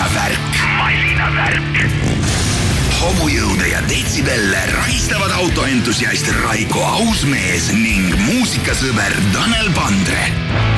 masinavärk. masinavärk. homujõude ja detsibelle rahistavad autoentusiast Raiko Ausmees ning muusikasõber Tanel Pandre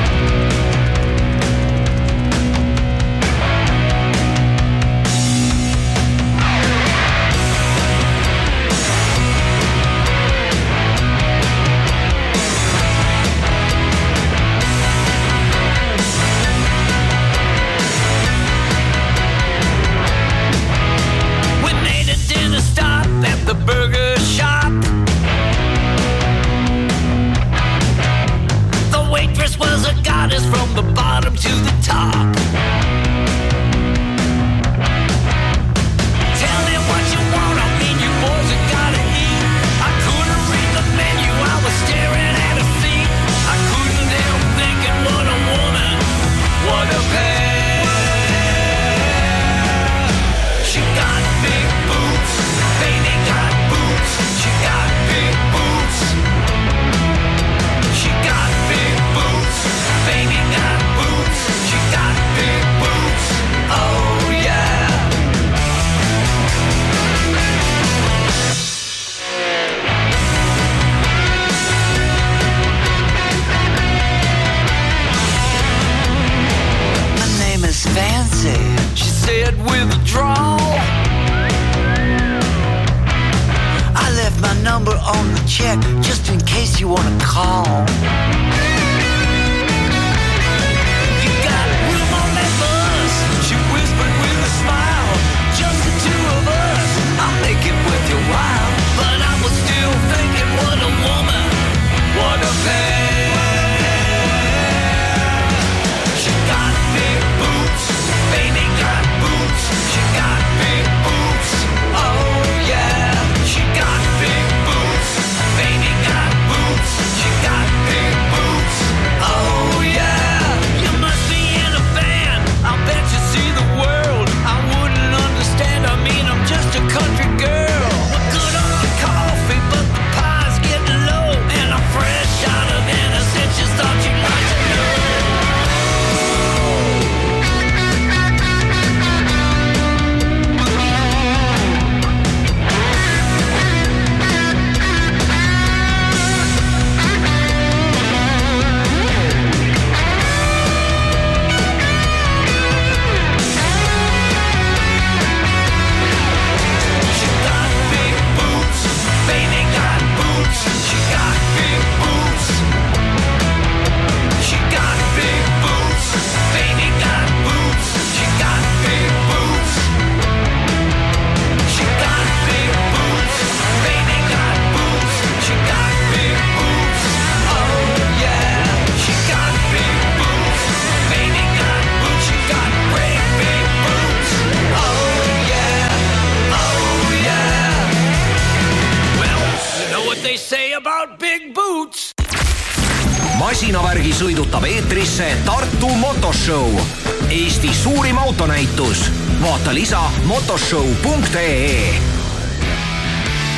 motoshow.ee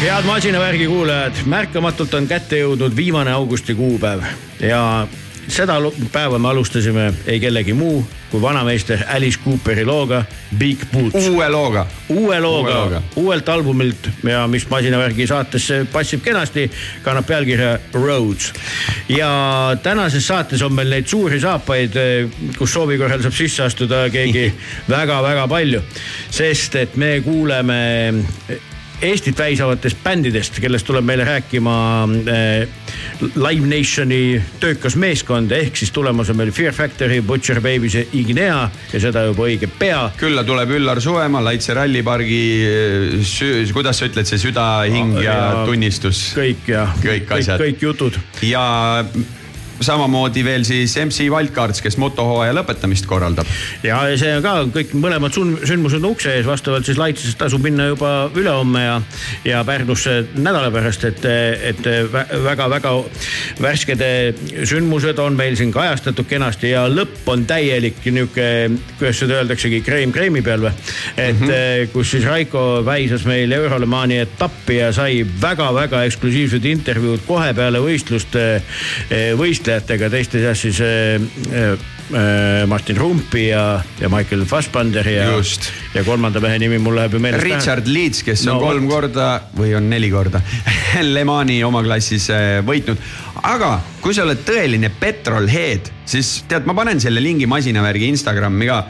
head masinavärgi kuulajad, märkamatult on kätte jõudnud viimane augusti kuupäev ja seda päeva me alustasime ei kellegi muu kui vanameister Alice Cooperi looga Big Boots. uue looga. uue looga, uuelt albumilt ja mis masinavärgi saatesse passib kenasti, kannab pealkirja Roads. ja tänases saates on meil neid suuri saapaid, kus soovi korral saab sisse astuda keegi väga-väga palju, sest et me kuuleme Eestit väisavatest bändidest, kellest tuleb meile rääkima äh, Live Nationi töökas meeskond, ehk siis tulemas on meil Fear Factory, Butcher Babies ja Ignea ja seda juba õige pea külla tuleb Üllar Suemaa, Laitse rallipargi, kuidas sa ütled, see süda, hing ja, Ja- tunnistus. kõik ja Kõik kõik, asjad. kõik jutud. ja samamoodi veel siis MC Wildcards, kes motohooaja lõpetamist korraldab. ja see on ka kõik mõlemad sündmused on ukse ees, vastavalt siis Laitsest tasub minna juba ülehomme ja, ja Pärnusse nädala pärast, et, et väga-väga värsked sündmused on meil siin kajastatud kenasti ja lõpp on täielik nihuke, kuidas seda öeldaksegi, kreem kreemi peal või. et mm -hmm. kus siis Raiko väisas meil Eurolemaani etappi ja sai väga-väga eksklusiivsed intervjuud kohe peale võistlust eh, võistlejatega, teiste seas siis eh, eh, äh, Martin Rumpi ja, ja Michael Fassbenderi ja Just., ja kolmanda mehe nimi mul läheb ju meelest. Richard Leeds, kes on No no, kolm vot. korda või on neli korda Le Mani oma klassis äh, võitnud. aga kui sa oled tõeline petrolhead, siis tead, ma panen selle lingi masinavärgi Instagrami ka.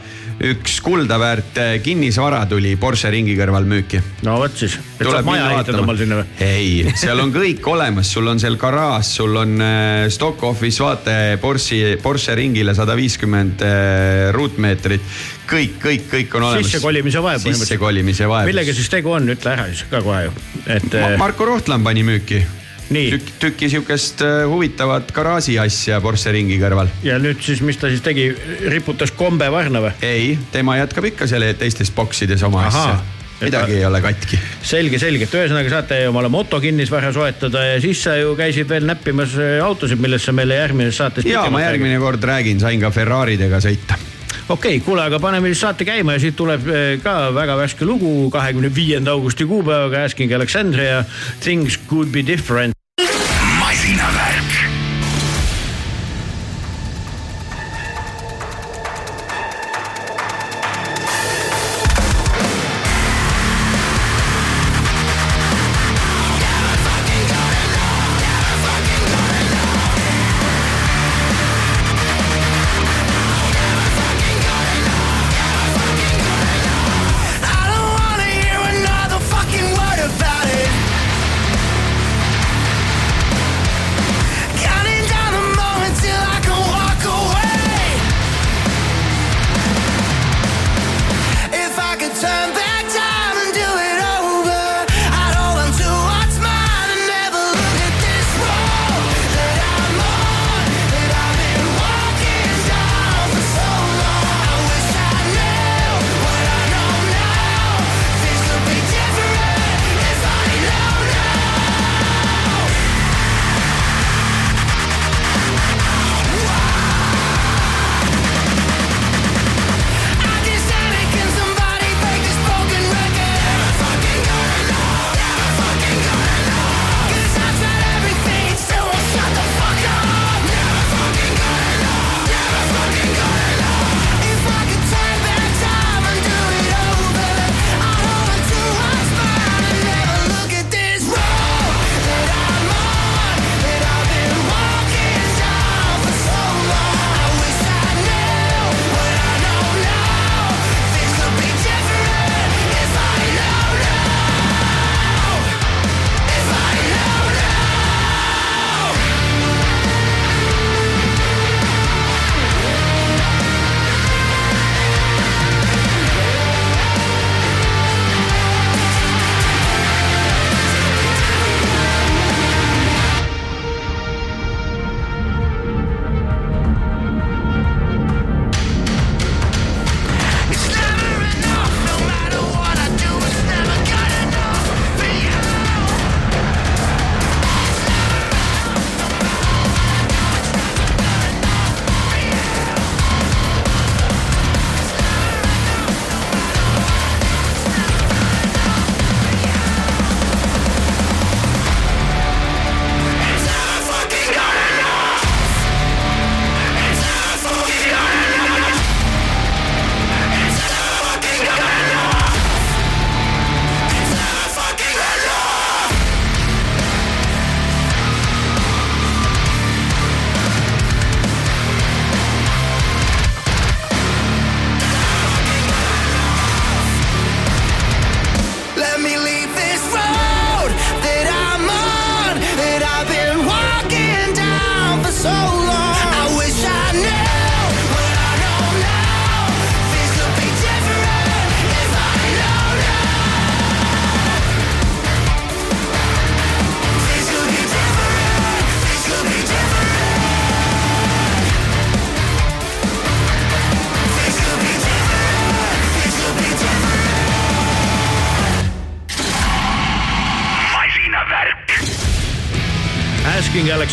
Üks kulda väärt äh, kinnisvara tuli Porsche ringi kõrval müüki no vot siis, et saab maja ehitada omal sinna või? ei, seal on kõik olemas, sul on seal garaaž, sul on äh, stock office vaate Porsche, Porsche ringile sada viiskümmend äh, ruutmeetrit. kõik, kõik, kõik on olemas. sissekolimise vaev sissekolimise vaev. millega siis tegu on, ütle ära siis ka kohe ju, et Ma, Marko Rohtlam pani müüki. Tükk, tükki sihukest äh, huvitavat garaaži asja Porsche ringi kõrval. ja nüüd siis, mis ta siis tegi, riputas kombe varna või? ei, tema jätkab ikka selle teistes boksides oma Ahaa. asja. Midagi ei ole katki. selge, selge, et ühesõnaga saate omale motokinnisvara soetada ja siis sa ju käisid veel näppimas äh, autosid, millest sa meile järgmises saates. ja ma järgmine kord räägin, sain ka Ferraridega sõita. okei okay,, kuule, aga paneme siis saate käima ja siit tuleb eh, ka väga värske lugu kahekümne viienda augusti kuupäevaga Asking Alexandria Things could be different.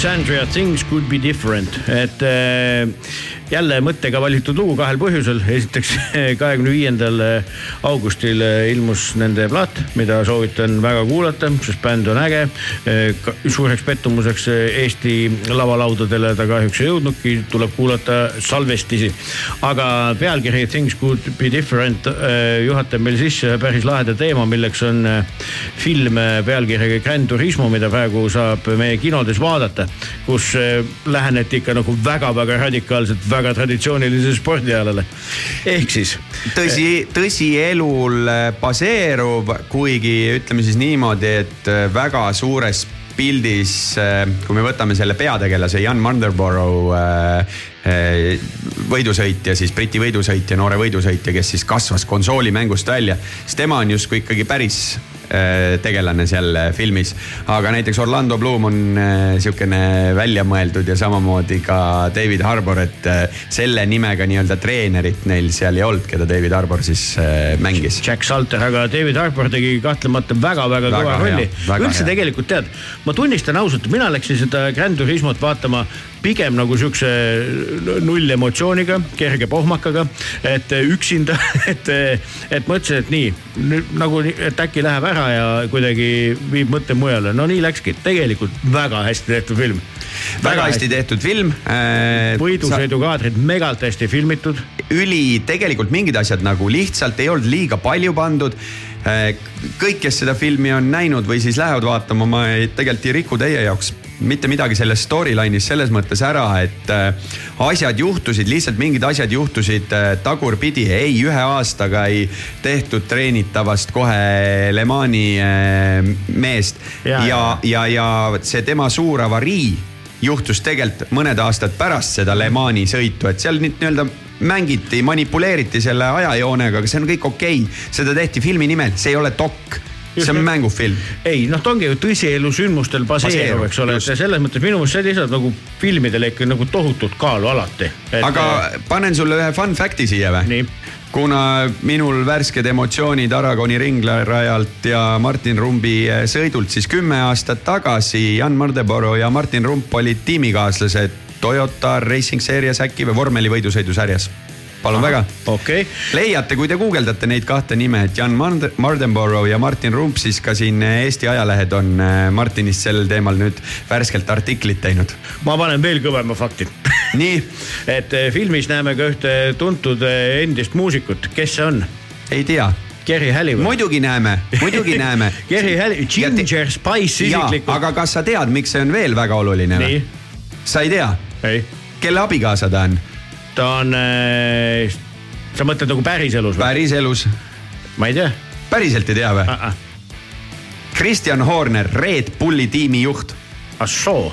Alexandria Things could be different, et äh, uh, jälle mõttega valitud lugu kahel põhjusel. esiteks kahekümne viiendal augustil ilmus nende plaat, mida soovitan väga kuulata, sest bänd on äge. suureks pettumuseks Eesti lavalaudadele ta kahjuks ei jõudnudki, tuleb kuulata salvestisi. aga pealkiri Things could be different juhatab meil sisse päris laheda teema, milleks on film pealkirjaga Grand Turismo, mida praegu saab meie kinodes vaadata. kus läheneti ikka nagu väga-väga radikaalselt väga traditsioonilisele spordialale. ehk siis. tõsi, tõsielul baseeruv, kuigi ütleme siis niimoodi, et väga suures pildis, kui me võtame selle peategelase Jan Manderborough võidusõitja, siis Briti võidusõitja, noore võidusõitja, kes siis kasvas konsoolimängust välja, siis tema on justkui ikkagi päris tegelane seal filmis. aga näiteks Orlando Bloom on sihukene välja mõeldud ja samamoodi ka David Harbour, et selle nimega nii-öelda treenerit neil seal ei olnud, keda David Harbour siis mängis. Jack Salter, aga David Harbour tegi kahtlemata väga-väga kõva rolli. üldse tegelikult tead, ma tunnistan ausalt, mina läksin seda Grand Turismot vaatama pigem nagu siukse nullemotsiooniga, kerge pohmakaga, et üksinda, et, et mõtlesin, et nii nagu, et äkki läheb ära ja kuidagi viib mõtte mujale. no nii läkski, tegelikult väga hästi tehtud film. väga hästi tehtud film äh,. võidusõidukaadrid sa... megalt hästi filmitud. üli, tegelikult mingid asjad nagu lihtsalt ei olnud liiga palju pandud kõik, kes seda filmi on näinud või siis lähevad vaatama, ma ei, tegelikult ei riku teie jaoks mitte midagi sellest storyline'ist selles mõttes ära, et äh, asjad juhtusid, lihtsalt mingid asjad juhtusid äh, tagurpidi, ei ühe aastaga ei tehtud treenitavast kohe Le Mani äh, meest. Ja, ja, ja, ja see tema suur avarii juhtus tegelikult mõned aastad pärast seda Le Mani sõitu, et seal nüüd nii-öelda mängiti, manipuleeriti selle ajajoonega, aga see on kõik okei. Okay.. seda tehti filmi nimel, see ei ole dokk see on mängufilm. ei noh, ta ongi ju tõsielu sündmustel baseeruv, eks ole, et selles mõttes minu meelest see lisab nagu filmidele ikka nagu tohutut kaalu alati et.... aga panen sulle ühe fun fact'i siia või? kuna minul värsked emotsioonid Aragoni ringrajalt ja Martin Rumbi sõidult, siis kümme aastat tagasi Jan Mardeboro ja Martin Rump olid tiimikaaslased Toyota Racing Series äkki või vormelivõidusõidusarjas palun väga. okei okay.. leiate, kui te guugeldate neid kahte nime, et Jan Mardenborough ja Martin Rump, siis ka siin Eesti ajalehed on äh, Martinist sel teemal nüüd värskelt artiklit teinud. ma panen veel kõvema fakti nii et äh, filmis näeme ka ühte tuntud endist muusikut, kes see on? ei tea Geri Halliwell. muidugi näeme, muidugi näeme Geri Halliwell, Ginger Spice isiklikult. aga kas sa tead, miks see on veel väga oluline või? sa ei tea? kelle abikaasa ta on? Ta on äh,, sa mõtled nagu päriselus või? päriselus. ma ei tea. päriselt ei tea või uh? -uh. Kristjan Horner, Red Bulli tiimi juht. ah soo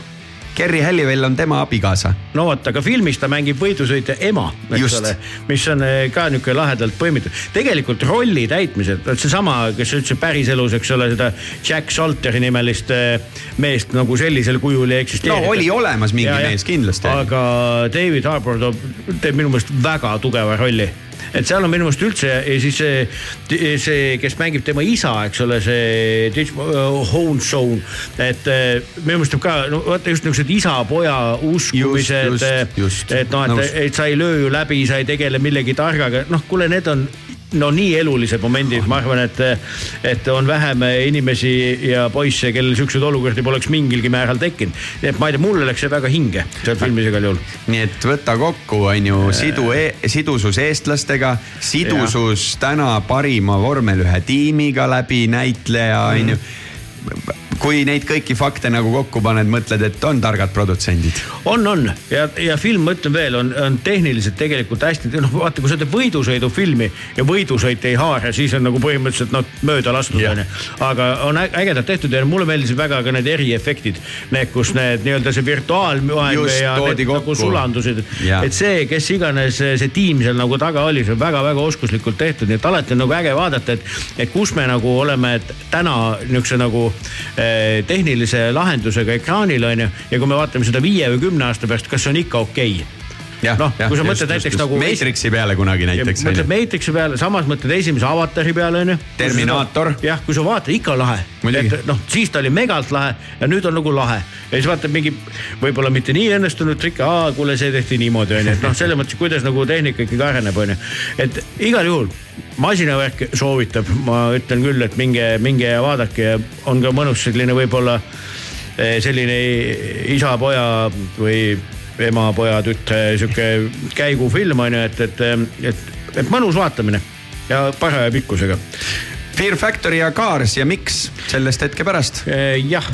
Kerry Halliwell on tema abikaasa. no vot, aga filmis ta mängib võidusõitja ema, eks ole, mis on eh, ka niisugune lahedalt põimitud. tegelikult rolli täitmised, seesama, kes ütlesid päriselus, eks ole, seda Jack Salteri nimelist eh, meest nagu sellisel kujul ei eksisteeri. no oli olemas mingi ja, mees kindlasti. aga David Harbour toob, teeb minu meelest väga tugeva rolli et seal on minu meelest üldse ja siis see, see, kes mängib tema isa, eks ole, see Ditch Hohensohn, et eh, minu meelest ka no vaata just niisugused isa-poja uskumised. et noh, et, et sa ei löö ju läbi, sa ei tegele millegi targaga, noh, kuule, need on no nii elulised momendid, ma arvan, et, et on vähem inimesi ja poisse, kellel siukseid olukordi poleks mingilgi määral tekkinud. nii et ma ei tea, mulle läks see väga hinge seal filmis igal juhul. nii et võta kokku, on ju, sidu e, sidusus eestlastega, sidusus ja. täna parima vormel ühe tiimiga läbi näitleja, on ju kui neid kõiki fakte nagu kokku paned, mõtled, et on targad produtsendid. on, on ja, ja film, ma ütlen veel, on, on tehniliselt tegelikult hästi, noh vaata, kui sa teed võidusõidufilmi ja võidusõit ei haara, siis on nagu põhimõtteliselt noh mööda lastud onju. aga on ägedalt tehtud ja mulle meeldisid väga ka need eriefektid. Need, kus need nii-öelda see virtuaalmaailm ja need kokku. nagu sulandusid. et see, kes iganes see tiim seal nagu taga oli, see on väga-väga oskuslikult tehtud, nii et alati on nagu äge vaadata, et, et kus me nagu oleme täna niisuguse nagu äh, tehnilise lahendusega ekraanil on ju. ja kui me vaatame seda viie või kümne aasta pärast, kas see on ikka okei okay? noh, kui sa mõtled näiteks nagu. Matrixi peale kunagi näiteks. mõtled Matrixi peale, samas mõtled esimese avatari peale onju. Terminaator. jah, kui sa vaatad, ikka lahe. Et noh, siis ta oli megalt lahe ja nüüd on nagu lahe. ja siis vaatad mingi võib-olla mitte nii õnnestunud trikk, aa kuule, see tehti niimoodi onju, et noh, selles mõttes, kuidas nagu tehnika ikkagi areneb onju. et igal juhul masinavärk soovitab, ma ütlen küll, et minge, minge ja vaadake ja on ka mõnus selline võib-olla eh, selline isa-poja või ema-poja tütre sihuke käigufilm on ju, et, et, et, et mõnus vaatamine ja paraja pikkusega. Fear Factory ja Cars ja miks, sellest hetke pärast. jah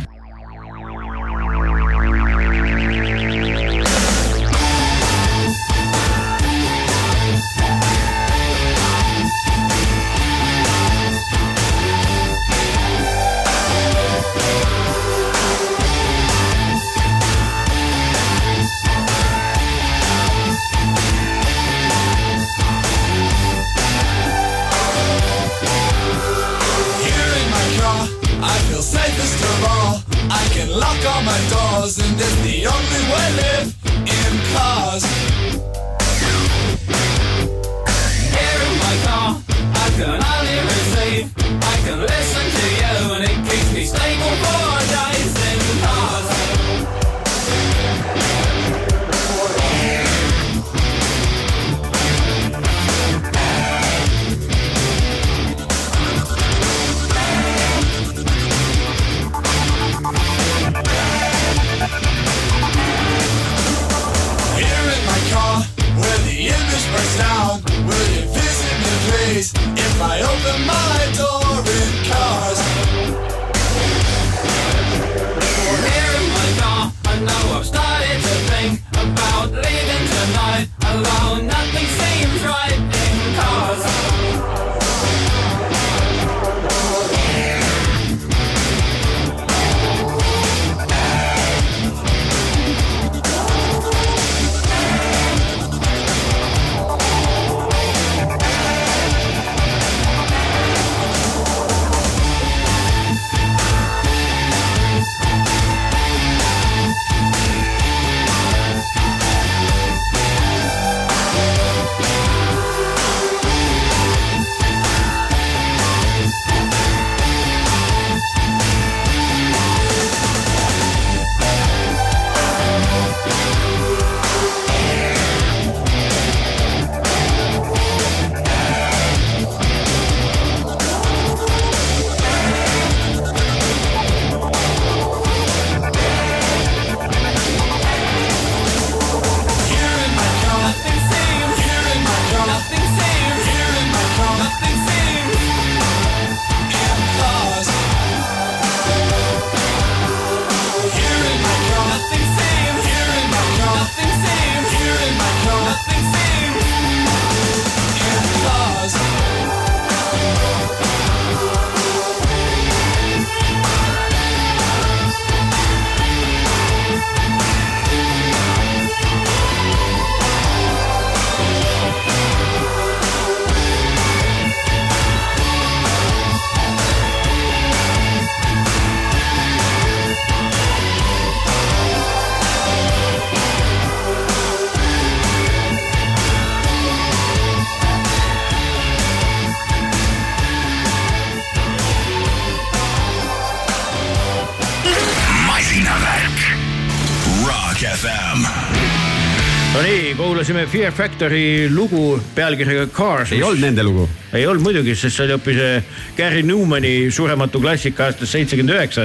kuulasime Fear Factory lugu pealkirjaga Cars. ei olnud nende lugu. ei olnud muidugi, sest see oli hoopis eh, Gary Newmani surematu klassika aastast seitsekümmend üheksa,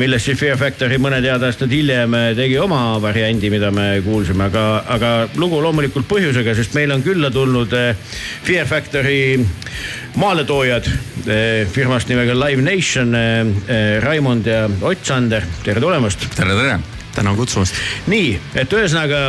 millest siis Fear Factory mõned head aastad hiljem eh, tegi oma variandi, mida me kuulsime, aga, aga lugu loomulikult põhjusega, sest meil on külla tulnud eh, Fear Factory maaletoojad firmast nimega Live Nation, Raimond ja Ott Sander, tere tulemast. tere, tere. tänan kutsumast. nii, et ühesõnaga,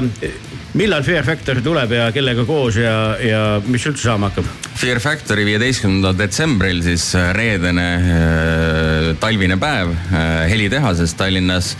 millal Fear Factory tuleb ja kellega koos ja, ja mis üldse saama hakkab? Fear Factory viieteistkümnendal detsembril siis äh, reedene äh, talvine päev äh, helitehases Tallinnas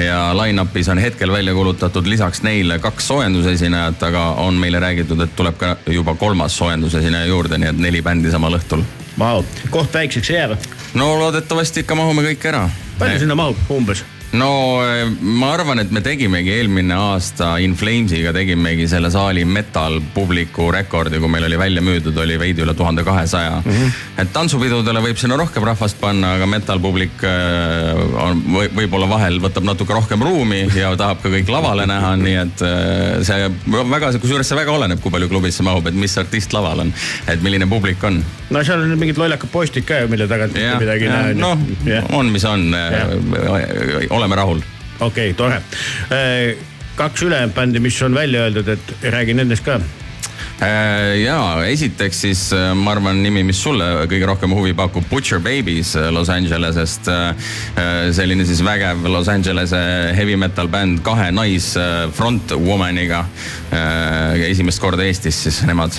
ja line-up'is on hetkel välja kuulutatud lisaks neile kaks soojendusesinejat, aga on meile räägitud, et tuleb ka juba kolmas soojendusesineja juurde, nii et neli bändi samal õhtul. Vau, koht väikseks ei jää või? no loodetavasti ikka mahume kõik ära. palju sinna mahub umbes? No eh, ma arvan, et me tegimegi eelmine aasta In Flamesiga tegimegi selle saali metal publiku rekordi, kui meil oli välja müüdud, oli veidi üle tuhande kahesaja. Mhm. et tantsupidudele võib sinna rohkem rahvast panna, aga metal publik eh, on või, võib-olla vahel võtab natuke rohkem ruumi ja tahab ka kõik lavale näha, nii et eh, see väga, kusjuures see väga oleneb, kui palju klubisse mahub, et mis artist laval on, et milline publik on. no seal on mingid lollakad postid ka ju, mille tagant mitte midagi ei näe. noh, on, mis on, oleme rahul. okei okay,, tore. kaks ülejäänud bändi, mis on välja öeldud, et räägi nendest ka Äh, ja esiteks siis äh, ma arvan, nimi, mis sulle kõige rohkem huvi pakub, Butcher Babies äh, Los Angelesest. selline siis vägev Los Angelese heavy metal bänd kahe nais frontwomaniga. esimest korda Eestis siis nemad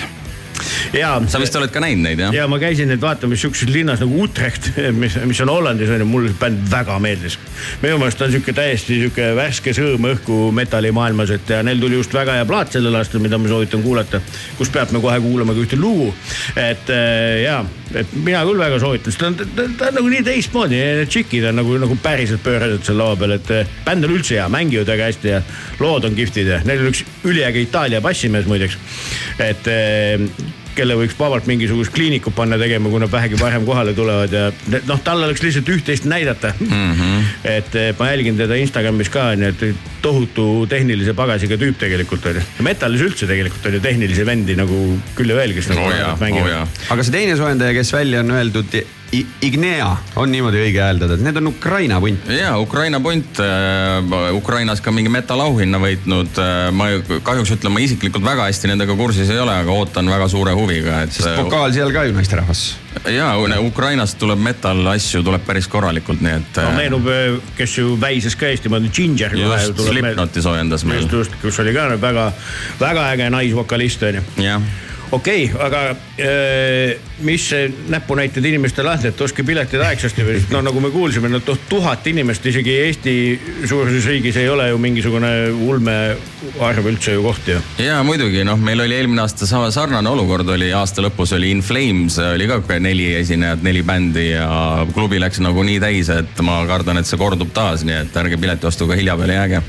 ja. sa vist oled ka näinud neid jah? ja ma käisin neid vaatamas sihukeses linnas nagu Utrecht, mis, mis on Hollandis on ju, mulle see bänd väga meeldis. minu meelest on sihuke täiesti sihuke värske sõõm õhku metallimaailmas, et ja neil tuli just väga hea plaat sellel aastal, mida ma soovitan kuulata. kus peab me kohe kuulama ka ühte lugu, et äh, ja, et mina küll väga soovitan, sest ta on, ta, ta on nagu nii teistmoodi, need tšikid on nagu, nagu päriselt pööratud seal laua peal, et äh, bänd on üldse hea, mängivad väga hästi ja lood on kihvtid ja neil on üks üliäge Itaalia bassimees muideks. et äh, kelle võiks vabalt mingisugust kliinikut panna tegema, kui nad vähegi varem kohale tulevad ja noh, tal oleks lihtsalt üht-teist näidata mm. -hmm. et ma jälgin teda Instagramis ka, nii et tohutu tehnilise pagasiga tüüp tegelikult on ju. Metallis üldse tegelikult on ju tehnilisi vendi nagu küll ja veel, kes nagu oh mängivad oh. aga see teine soojendaja, kes välja on öeldud Ignea on niimoodi õige hääldada, et need on Ukraina punt. ja Ukraina punt äh,, Ukrainas ka mingi metalauhinna võitnud äh,. ma kahjuks ütlen, ma isiklikult väga hästi nendega kursis ei ole, aga ootan väga suure huviga, et. sest pokaal seal ka ju naisterahvas. ja Ukrainast tuleb metal asju tuleb päris korralikult, nii et. no meenub, kes ju väises ka Eestimaal, Ginger. just, Slipknoti soojendas meil. just, just, kus oli ka väga, väga äge naisvokalist on ju. jah okei okay,, aga äh, mis näpunäited inimestele on, et ostke piletid aegsasti või? No nagu me kuulsime, no tuhat inimest isegi Eesti suuruses riigis ei ole ju mingisugune ulmearv üldse ju koht ju. ja muidugi. Noh, meil oli eelmine aasta sama sarnane olukord. Oli aasta lõpus oli In Flames oli ka neli esinejat, neli bändi ja klubi läks nagu nii täis, et ma kardan, et see kordub taas, nii et ärge piletiostuga hilja peale jääge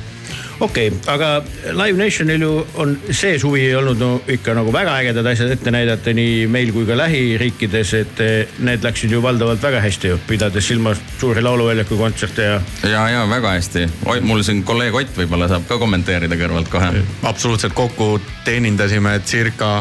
okei okay,, aga Live Nationil ju on see suvi olnud no ikka nagu väga ägedad asjad ette näidata nii meil kui ka lähiriikides, et eh, need läksid ju valdavalt väga hästi ju, pidades silmas suuri lauluväljaku kontserte ja. ja, ja väga hästi, mul siin kolleeg Ott võib-olla saab ka kommenteerida kõrvalt kohe. absoluutselt kokku teenindasime circa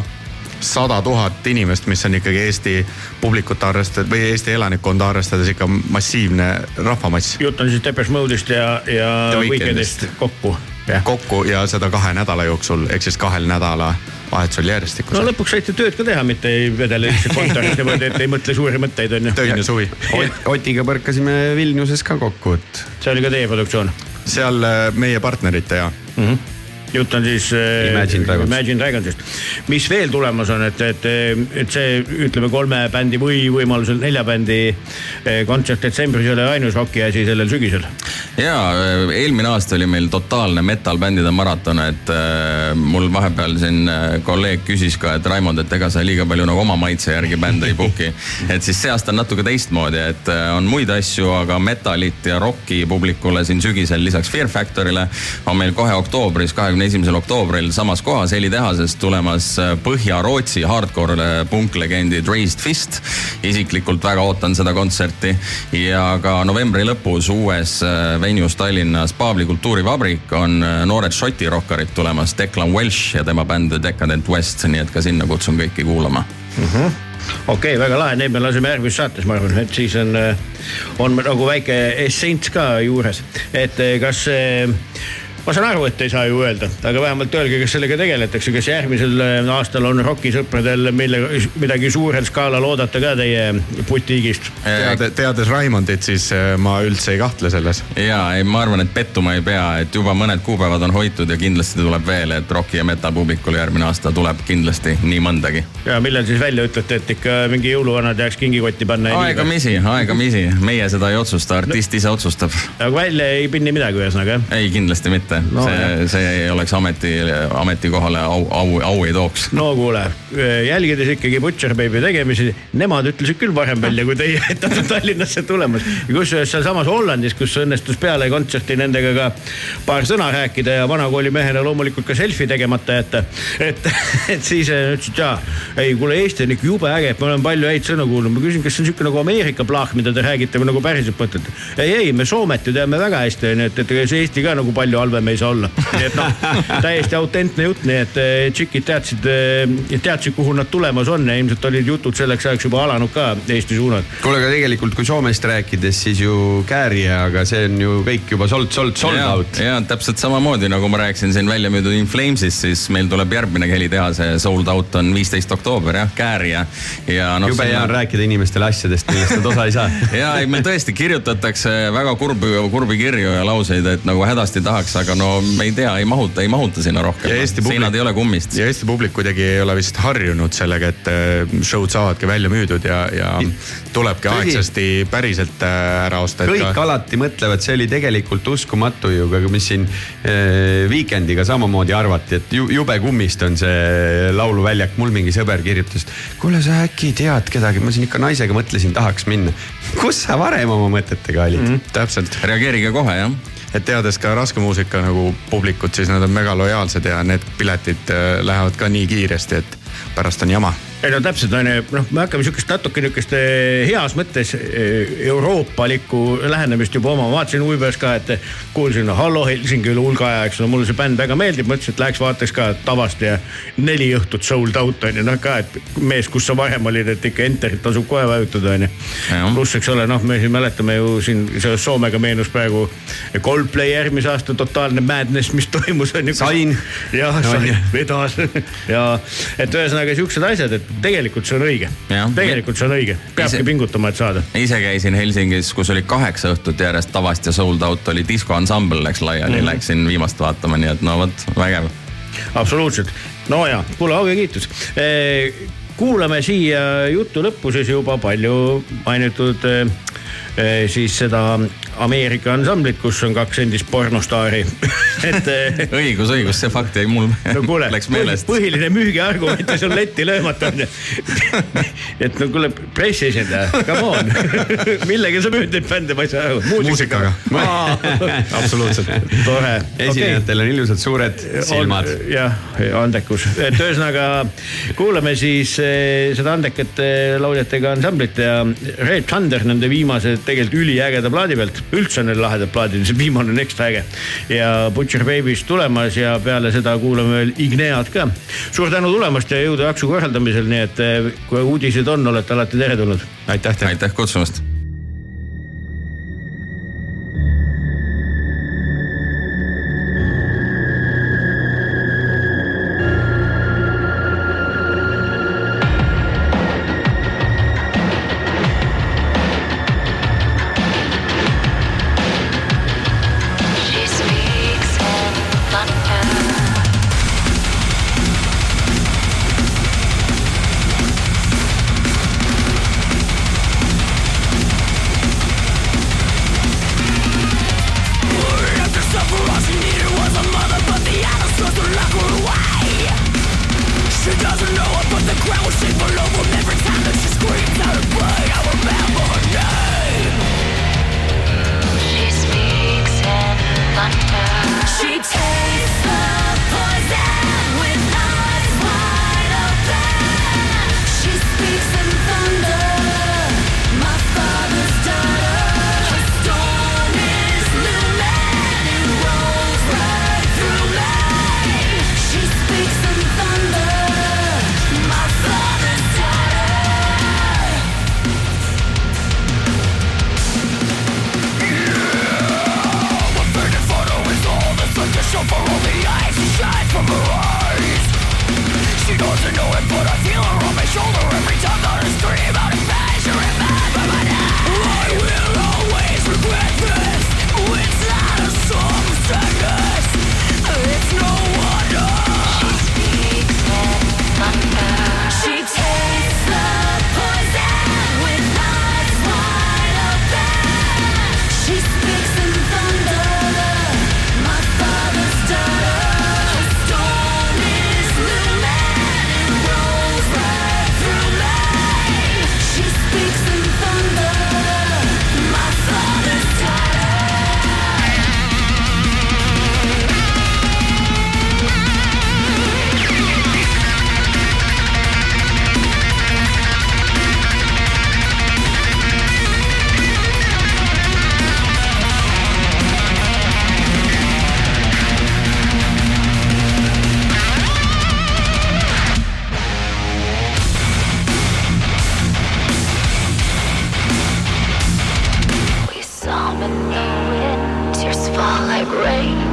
sada tuhat inimest, mis on ikkagi Eesti publikut arvestades või Eesti elanikkonda arvestades ikka massiivne rahvamass. jutt on siis Depeche Mode'ist ja, ja Weekendist kokku. kokku ja seda kahe nädala jooksul, ehk siis kahel nädala vahetusel järjestikku. no lõpuks saite tööd ka teha, mitte ei vedele lihtsalt kontoris niimoodi, et ei mõtle suuri mõtteid on ju. töine suvi Ot. Otiga põrkasime Vilniuses ka kokku, et. see oli ka teie produktsioon? seal äh, meie partnerite ja mm. -hmm jutt on siis äh, Imagine Dragons. Imagine Dragonsist. mis veel tulemas on, et, et, et see ütleme kolme bändi või võimalusel nelja bändi äh, kontsert detsembris ei ole ainus roki asi sellel sügisel. ja äh, eelmine aasta oli meil totaalne metal-bändide maraton, et mul vahepeal siin kolleeg küsis ka, et Raimond, et ega sa liiga palju nagu oma maitse järgi bände ei book'i. et siis see aasta on natuke teistmoodi, et on muid asju, aga metalit ja rocki publikule siin sügisel lisaks Fear Factorile on meil kohe oktoobris, kahekümne kahekümne esimesel oktoobril samas kohas helitehases tulemas äh, Põhja-Rootsi hardcore punklegendid Raised Fist. isiklikult väga ootan seda kontserti ja ka novembri lõpus uues äh, venues Tallinnas Paabli kultuurivabrik on äh, noored šoti rokkarid tulemas, Declan Welsh ja tema bänd The Decadent West, nii et ka sinna kutsun kõiki kuulama mm. -hmm okei okay,, väga lahe, neid me laseme järgmises saates, ma arvan, et siis on, on nagu väike essents ka juures, et kas ma saan aru, et ei saa ju öelda, aga vähemalt öelge, kas sellega tegeletakse, kas järgmisel äh, aastal on rokisõpradel mille, midagi suurel skaalal oodata ka teie butiigist? Teade, teades Raimondit, siis äh, ma üldse ei kahtle selles. ja, ei, ma arvan, et pettuma ei pea, et juba mõned kuupäevad on hoitud ja kindlasti tuleb veel, et roki ja metal publikule järgmine aasta tuleb kindlasti nii mõndagi. ja millal siis välja ütlete, et ikka mingi jõuluvana tahaks kingikotti panna? aegamisi, aegamisi, meie seda ei otsusta, artist no, ise otsustab. aga välja ei pinni midagi ühesõnaga jah? ei, kindlasti mitte No no, see see ei oleks ameti, ametikohale au, au, au ei tooks. no kuule, jälgides ikkagi Butcher Baby tegemisi, nemad ütlesid küll varem välja kui teie, et nad on Tallinnasse tulemas. kusjuures sealsamas Hollandis, kus õnnestus peale kontserti nendega ka paar sõna rääkida ja vanakooli mehena loomulikult ka selfie tegemata jätta. et, et siis äh, ütlesid ja, ei kuule, Eesti on ikka jube äge, et me oleme palju häid sõnu kuulnud. ma küsin, kas see on sihuke nagu Ameerika plaah, mida te räägite või nagu päriselt mõtlete? ei, ei, me Soomet ju teame väga hästi, onju, et, et ega see Eesti ka nagu palju halvem ei saa olla. nii et noh, täiesti autentne jutt, nii et eh, tšikid teadsid, teadsid, kuhu nad tulemas on ja ilmselt olid jutud selleks ajaks juba alanud ka Eesti suunal. kuule, aga tegelikult, kui Soomest rääkides, siis ju Kääria, aga see on ju kõik juba sold, sold, sold out. ja täpselt samamoodi nagu ma rääkisin siin välja müüdud In Flames'ist, siis meil tuleb järgmine helitehase sold out on viisteist oktoober jah, Kääria. ja noh. jube hea on rääkida inimestele asjadest, millest nad osa ei saa. ja ei, meil tõesti kirjutatakse väga kurbi, kurbi kirju ja lauseid, et nagu hädasti tahaks, aga no me ei tea, ei mahuta, ei mahuta sinna rohkem Ja Eesti. publik- seinad ei ole kummist. ja Eesti publik kuidagi ei ole vist harjunud sellega, et äh, show'd saavadki välja müüdud ja, ja tulebki aegsasti päriselt äh, ära osta. kõik alati mõtlevad, see oli tegelikult uskumatu ju, aga mis siin äh, Weekendiga samamoodi arvati, et ju, jube kummist on see lauluväljak, mul mingi sõber kirjutas. kuule, sa äkki tead kedagi, ma siin ikka naisega mõtlesin, tahaks minna. kus sa varem oma mõtetega olid mm? -hmm. täpselt, reageerige kohe jah. Et teades ka raske muusika nagu publikut, siis nad on väga lojaalsed ja need piletid äh, lähevad ka nii kiiresti, et pärast on jama ei no täpselt on ju, noh, me hakkame sihukest natuke nihukest heas mõttes eh, euroopalikku lähenemist juba oma, vaatasin Uibers ka, et kuulsin no, Hallo Helsingi üle hulga aja, eks ole, mulle see bänd väga meeldib, mõtlesin, et läheks vaataks ka tavast ja neli õhtut sold out on ju, noh ka, et mees, kus sa varem olid, et ikka enter'it tasub kohe vajutada on ju. Pluss, eks ole, noh, me siin mäletame ju siin seoses Soomega meenus praegu Coldplay järgmise aasta totaalne madness, mis toimus on ju. Sain. jah, On sain vedas. Ja et ühesõnaga siuksed asjad, et tegelikult see on õige. Tegelikult see on õige, peabki Ise- pingutama, et saada. ise käisin Helsingis, kus oli kaheksa õhtut järjest tavast ja sold out oli diskoansambel läks laiali mm, -hmm. läksin viimast vaatama, nii et no vot, vägev. absoluutselt, no ja kuule, au ja kiitus. kuulame siia jutu lõppu siis juba palju mainitud eh, eh, siis seda Ameerika ansamblit, kus on kaks endist pornostaari. et eh, õigus, õigus, see fakt jäi mul no kuule, läks meelest. põhiline müügiargument on letti löömata onju. et no kuule, pressiesindaja, come on, millega sa müüd neid bände, ma ei saa aru. Muusikaga. absoluutselt. tore. esinejatel on ilusad suured silmad. jah, andekus, et ühesõnaga kuulame siis eh, seda andekat eh, lauljatega ansamblit ja Red Thunder nende viimase tegelikult üliägeda plaadi pealt. Üldse on neil lahedad plaadid, see viimane on ekstra äge. ja Butcher Baby's tulemas ja peale seda kuulame veel Igneat ka. suur tänu tulemast ja jõudu jaksu korraldamisel, nii et eh, kui uudised on, olete alati teretulnud. aitäh teile. aitäh kutsumast great.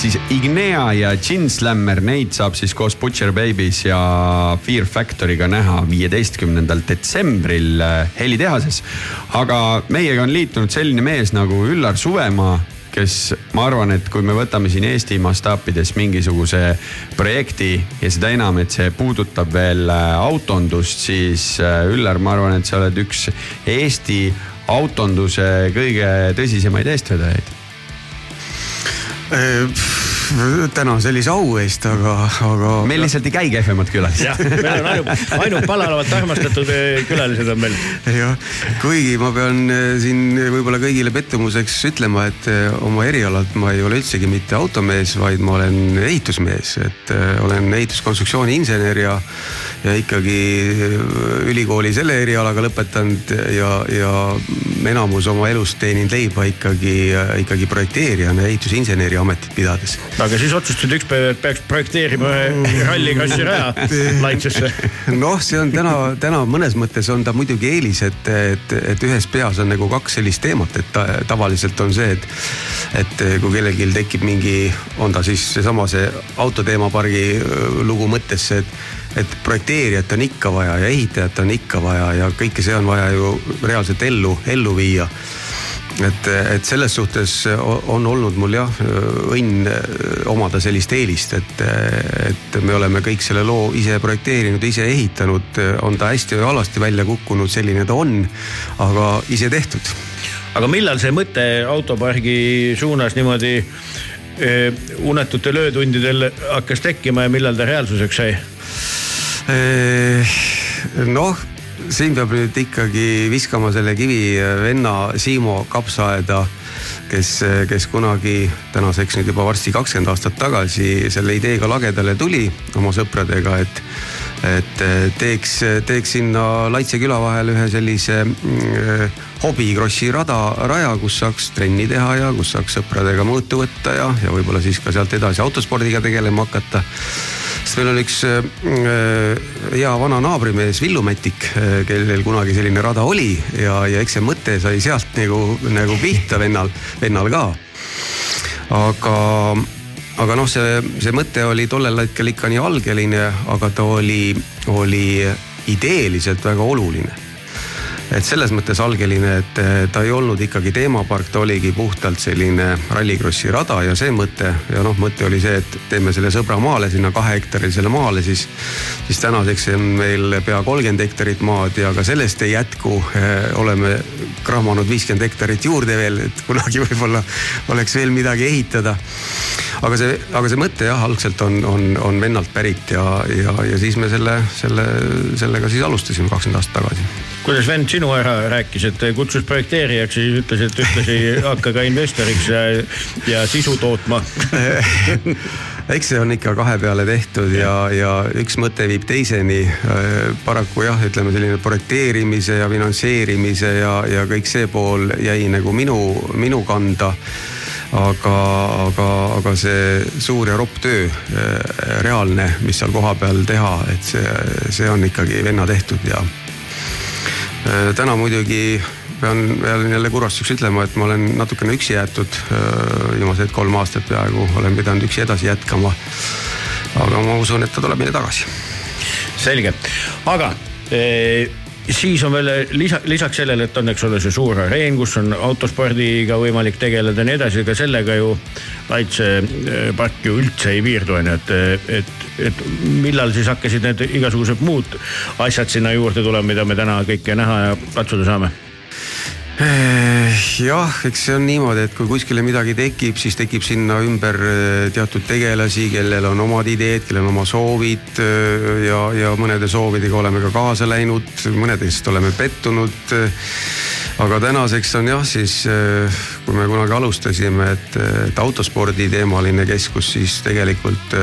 Siis Ignea ja Gin Slammer, neid saab siis koos Butcher Babies ja Fear Factory'ga näha viieteistkümnendal detsembril äh, helitehases. aga meiega on liitunud selline mees nagu Üllar Suvemaa kes ma arvan, et kui me võtame siin Eesti mastaapides mingisuguse projekti ja seda enam, et see puudutab veel äh, autondust, siis äh, Üllar, ma arvan, et sa oled üks Eesti autonduse kõige tõsisemaid eestvedajaid Yy, tänan sellise au eest, aga, aga. meil lihtsalt ei käi kehvemad külalised. jah, meil on ainult, ainult palavalt armastatud eh, külalised on meil. jah, kuigi ma pean eh, siin võib-olla kõigile pettumuseks ütlema, et eh, oma erialalt ma ei ole üldsegi mitte automees, vaid ma olen ehitusmees, et olen ehituskonstruktsiooni insener ja, ja ikkagi ülikooli selle erialaga lõpetanud ja, ja enamus oma elust teeninud leiba ikkagi, ikkagi projekteerijana ehitusinseneri ametit pidades aga siis otsustasid ükspäev, et peaks projekteerima ühe rallikassi raja Laitsusse. noh, see on täna, täna mõnes mõttes on ta muidugi eelis, et, et, et ühes peas on nagu kaks sellist teemat, et ta, tavaliselt on see, et, et kui kellelgi tekib mingi, on ta siis seesama see autoteemapargi lugu mõttesse, et et projekteerijat on ikka vaja ja ehitajat on ikka vaja ja kõike see on vaja ju reaalselt ellu, ellu viia et, et selles suhtes on olnud mul jah õnn omada sellist eelist, et, et me oleme kõik selle loo ise projekteerinud, ise ehitanud, on ta hästi või halvasti välja kukkunud, selline ta on, aga ise tehtud. aga millal see mõte autopargi suunas niimoodi eh, unetutel öötundidel hakkas tekkima ja millal ta reaalsuseks sai? noh siin peab nüüd ikkagi viskama selle kivi venna Siimo kapsaaeda, kes, kes kunagi tänaseks nüüd juba varsti kakskümmend aastat tagasi selle ideega lagedale tuli oma sõpradega, et et teeks, teeks sinna Laitse küla vahel ühe sellise hobikrossi rada, raja, kus saaks trenni teha ja kus saaks sõpradega mõõtu võtta ja, ja võib-olla siis ka sealt edasi autospordiga tegelema hakata sest meil on üks äh, hea vana naabrimees Villu Mätik, äh, kellel kunagi selline rada oli ja, ja eks see mõte sai sealt nagu, nagu pihta vennal, vennal ka. aga, aga noh, see, see mõte oli tollel hetkel ikka nii algeline, aga ta oli, oli ideeliselt väga oluline et selles mõttes algeline, et ta ei olnud ikkagi teemapark, ta oligi puhtalt selline rallikrossi rada ja see mõte ja noh, mõte oli see, et teeme selle sõbra maale sinna kahehektarisele maale, siis. siis tänaseks on meil pea kolmkümmend hektarit maad ja ka sellest ei jätku. oleme krahmanud viiskümmend hektarit juurde veel, et kunagi võib-olla oleks veel midagi ehitada. aga see, aga see mõte jah, algselt on, on, on vennalt pärit ja, ja, ja siis me selle, selle, sellega siis alustasime kakskümmend aastat tagasi. Kuidas vend sinu ära rääkis, et kutsus projekteerijaks ja siis ütles, et ühtlasi hakka ka investoriks ja, ja sisu tootma eks see on ikka kahe peale tehtud ja, ja üks mõte viib teiseni. paraku jah, ütleme selline projekteerimise ja finantseerimise ja, ja kõik see pool jäi nagu minu, minu kanda aga, aga, aga see suur ja ropp töö, reaalne, mis seal kohapeal teha, et see, see on ikkagi venna tehtud ja täna muidugi pean, pean jälle kurvastuseks ütlema, et ma olen natukene üksi jäetud. Äh, viimased kolm aastat peaaegu olen pidanud üksi edasi jätkama. aga ma usun, et ta tuleb meile tagasi. selge, aga e siis on veel lisa, lisaks sellele, et on, eks ole, see suur areen, kus on autospordiga võimalik tegeleda ja nii edasi, ega sellega ju Laitse park ju üldse ei piirdu, on ju, et, et, et millal siis hakkasid need igasugused muud asjad sinna juurde tulema, mida me täna kõike näha ja katsuda saame? Eh, jah, eks see on niimoodi, et kui kuskile midagi tekib, siis tekib sinna ümber eh, teatud tegelasi, kellel on omad ideed, kellel on oma soovid eh, ja, ja mõnede soovidega oleme ka kaasa läinud, mõnedest oleme pettunud. aga tänaseks on jah, siis kui me kunagi alustasime, et, et autospordi teemaline keskus, siis tegelikult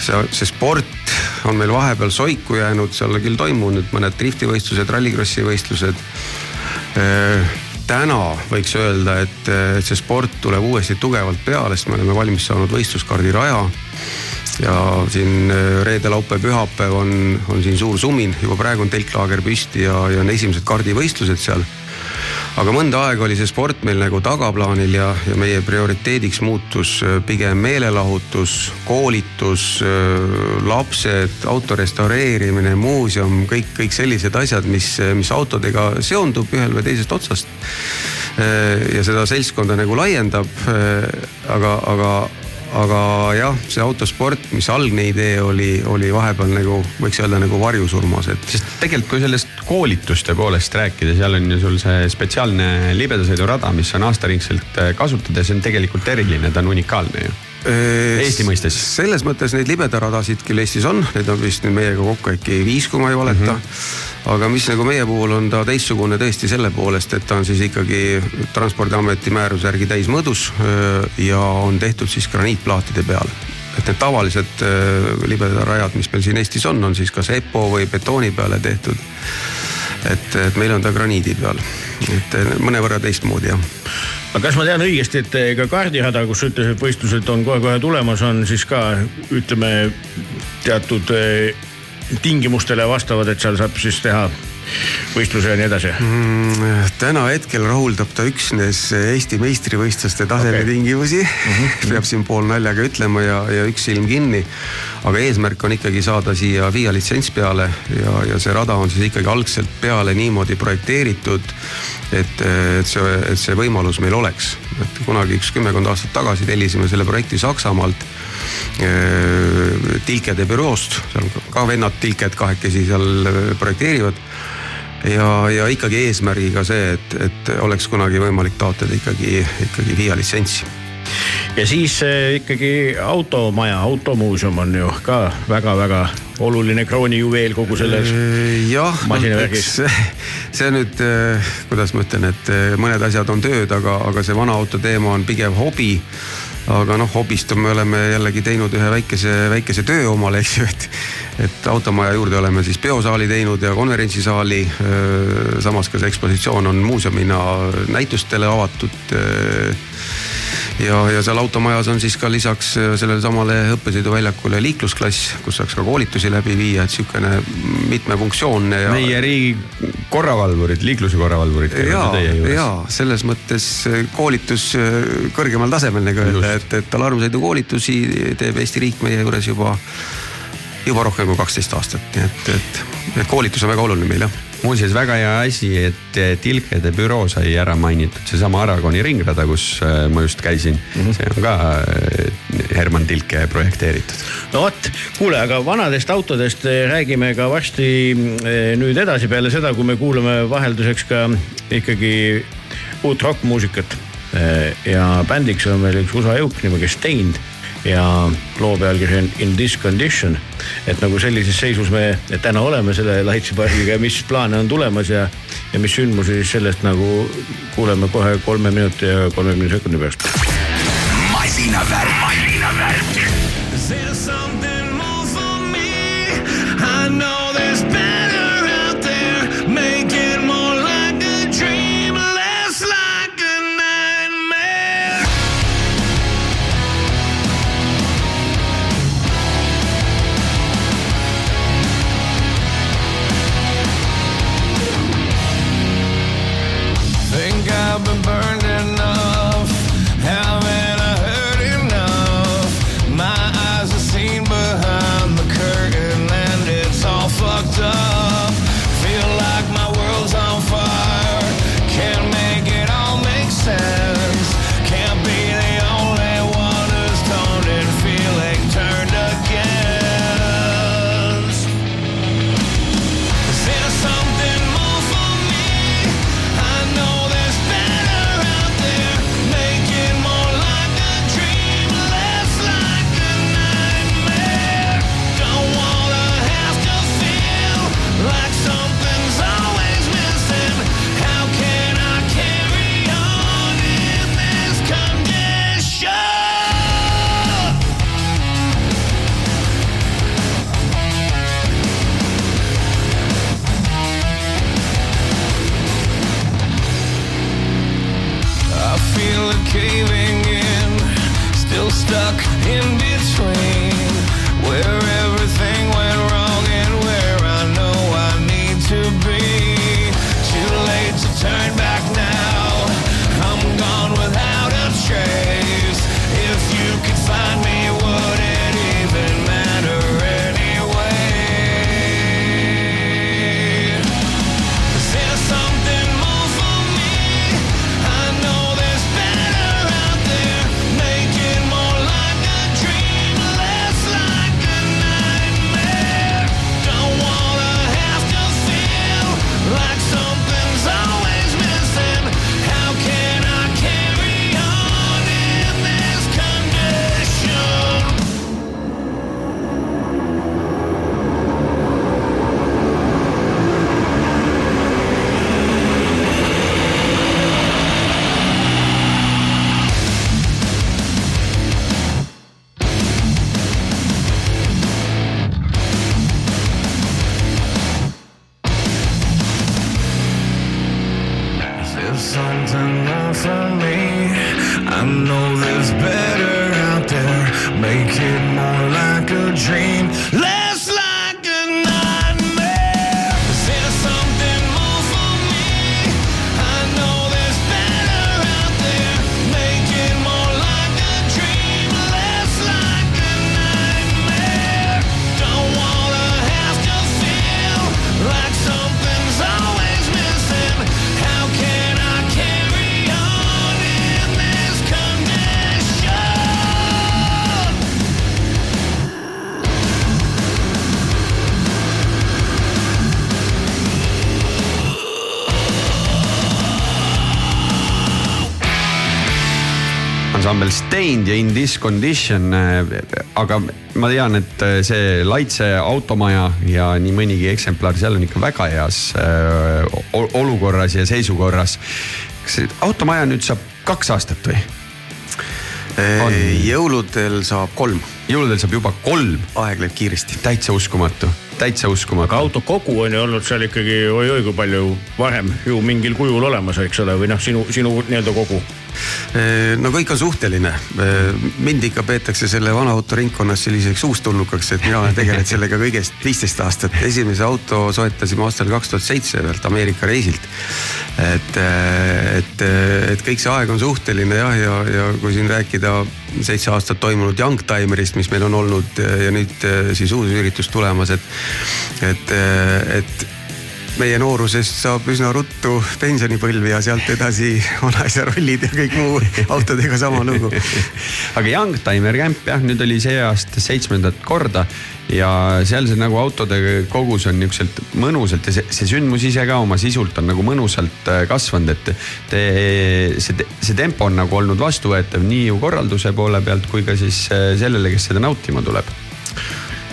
see, see sport on meil vahepeal soiku jäänud, seal küll toimunud mõned driftivõistlused, rallikrossi võistlused täna võiks öelda, et see sport tuleb uuesti tugevalt peale, sest me oleme valmis saanud võistluskaardi raja. ja siin äh, reede, laupäev, pühapäev on, on siin suur sumin, juba praegu on telklaager püsti ja, ja on esimesed kardivõistlused seal. Aga mõnda aega oli see sport meil nagu tagaplaanil ja, ja meie prioriteediks muutus äh, pigem meelelahutus, koolitus, lapsed, auto restaureerimine, muuseum, kõik, kõik sellised asjad, mis, mis autodega seondub ühel või teisest otsast. ja seda seltskonda nagu laiendab, aga, aga aga jah, see autosport, mis algne idee oli, oli vahepeal nagu võiks öelda nagu varjusurmas, et. sest tegelikult, kui sellest koolituste poolest rääkida, seal on ju sul see spetsiaalne libedasõidurada, mis on aastaringselt kasutada ja see on tegelikult eriline, ta on unikaalne ju Eesti mõistes. selles mõttes neid libedaradasid küll Eestis on, neid on vist nüüd meiega kokku äkki viis, kui ma ei valeta mm. -hmm aga mis nagu meie puhul on ta teistsugune tõesti selle poolest, et ta on siis ikkagi transpordiameti määruse järgi täismõõdus ja on tehtud siis graniitplaatide peal et need tavalised libedarajad, mis meil siin Eestis on, on siis kas EPO või betooni peale tehtud. Et, et meil on ta graniidi peal, et mõnevõrra teistmoodi jah. Aga kas ma tean õigesti, et ka kaardihäda, kus sa ütlesid, et võistlused on kohe-kohe tulemas, on siis ka ütleme teatud tingimustele vastavad, et seal saab siis teha võistluse ja nii edasi mm,? täna hetkel rahuldab ta üksnes Eesti meistrivõistluste taseme okay. tingimusi mm. -hmm. peab siin poolnaljaga ütlema ja, ja üks silm kinni. aga eesmärk on ikkagi saada siia FIA litsents peale ja, ja see rada on siis ikkagi algselt peale niimoodi projekteeritud. et, et see, et see võimalus meil oleks, et kunagi üks kümmekond aastat tagasi tellisime selle projekti Saksamaalt tilkede büroost, seal on ka vennad tilked kahekesi seal projekteerivad ja, ja ikkagi eesmärgiga see, et, et oleks kunagi võimalik taotleda ikkagi, ikkagi FIA litsentsi ja siis äh, ikkagi automaja, automuuseum on ju ka väga-väga oluline kroonijuveel kogu selles jah, masinavärgis. see nüüd, äh, kuidas ma ütlen, et mõned asjad on tööd, aga, aga see vana auto teema on pigem hobi aga noh, hobist me oleme jällegi teinud ühe väikese, väikese töö omale, eks ju, et. et automaja juurde oleme siis peosaali teinud ja konverentsisaali. samas ka see ekspositsioon on muuseumina näitustele avatud ja, ja seal automajas on siis ka lisaks äh, sellele samale õppesõiduväljakule liiklusklass, kus saaks ka koolitusi läbi viia, et sihukene mitmefunktsioonne ja.... meie riigi korravalvurid, liikluse korravalvurid. ja, ja selles mõttes äh, koolitus äh, kõrgemal tasemel nagu öelda, et, et alarmsõidukoolitusi teeb Eesti riik meie juures juba, juba rohkem kui kaksteist aastat, nii et, et, et koolitus on väga oluline meil jah muuseas, väga hea asi, et Tilkede büroo sai ära mainitud, seesama Aragoni ringrada, kus äh, ma just käisin mm, -hmm. see on ka äh, Herman Tilke projekteeritud. no vot, kuule, aga vanadest autodest äh, räägime ka varsti nüüd edasi, peale seda, kui me kuulame vahelduseks ka ikkagi uut rokkmuusikat. ja bändiks on meil üks USA jõuk nimega Stained ja loo pealkiri on In this condition. et nagu sellises seisus me täna oleme selle lahitsipargiga ja mis plaane on tulemas ja, ja mis sündmusi sellest nagu kuuleme kohe kolme minuti ja kolmekümne sekundi pärast. masinavärk, Stained ja In This Condition. aga ma tean, et see Laitse automaja ja nii mõnigi eksemplar seal on ikka väga heas äh, ol- olukorras ja seisukorras. kas automaja nüüd saab kaks aastat või? On. jõuludel saab kolm, jõuludel saab juba kolm, aeg läheb kiiresti. täitsa uskumatu, täitsa uskumatu. aga auto kogu on ju olnud seal ikkagi oi-oi kui palju varem ju mingil kujul olemas, eks ole, või noh, sinu, sinu nii-öelda kogu. No kõik on suhteline. mind ikka peetakse selle vana auto ringkonnas selliseks uustulnukaks, et mina olen tegelenud sellega kõigest viisteist aastat. esimese auto soetasime aastal kaks tuhat seitse ühelt Ameerika reisilt. et, et, et kõik see aeg on suhteline jah, ja, ja kui siin rääkida seitse aastat toimunud Youngtimerist, mis meil on olnud ja nüüd siis uus üritus tulemas, et, et, et meie noorusest saab üsna ruttu pensionipõlv ja sealt edasi vanaisa rollid ja kõik muu autodega sama lugu. aga Youngtimer Camp jah, nüüd oli see aasta seitsmendat korda ja seal see nagu autode kogus on niukselt mõnusalt ja see, see sündmus ise ka oma sisult on nagu mõnusalt äh, kasvanud, et te, see, see tempo on nagu olnud vastuvõetav nii ju korralduse poole pealt kui ka siis äh, sellele, kes seda nautima tuleb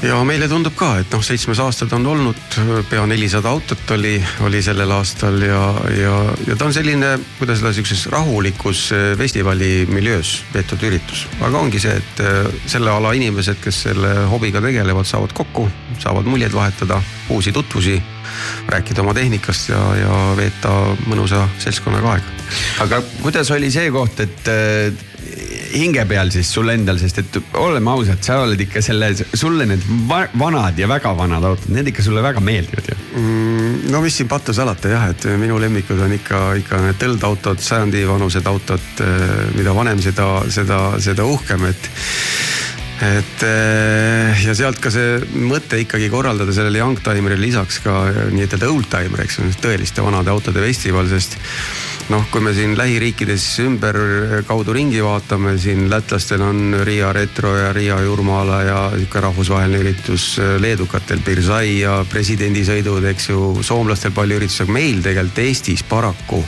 ja meile tundub ka, et noh, seitsmes aastad on olnud, pea nelisada autot oli, oli sellel aastal ja, ja, ja ta on selline, kuidas öelda, sihukeses rahulikus eh, festivali miljöös peetud üritus. aga ongi see, et eh, selle ala inimesed, kes selle hobiga tegelevad, saavad kokku, saavad muljeid vahetada, uusi tutvusi, rääkida oma tehnikast ja, ja veeta mõnusa seltskonnaga aega. aga kuidas oli see koht, et äh, hinge peal siis sul endal, sest et oleme ausad, sa oled ikka selle, sulle need va vanad ja väga vanad autod, need ikka sulle väga meeldivad ju. Mm, no mis siin pattu salata jah, et minu lemmikud on ikka, ikka need tõldautod, sajandi vanused autod, mida vanem, seda, seda, seda uhkem, et et eh, ja sealt ka see mõte ikkagi korraldada sellele Youngtimerile lisaks ka nii-ütelda oldtimer, eks ju, tõeliste vanade autode festival, sest noh, kui me siin lähiriikides ümberkaudu ringi vaatame, siin lätlastel on Riia Retro ja Riia Jurmala ja sihuke rahvusvaheline üritus, leedukatel Birzai ja presidendisõidud, eks ju, soomlastel palju üritusi, aga meil tegelikult Eestis paraku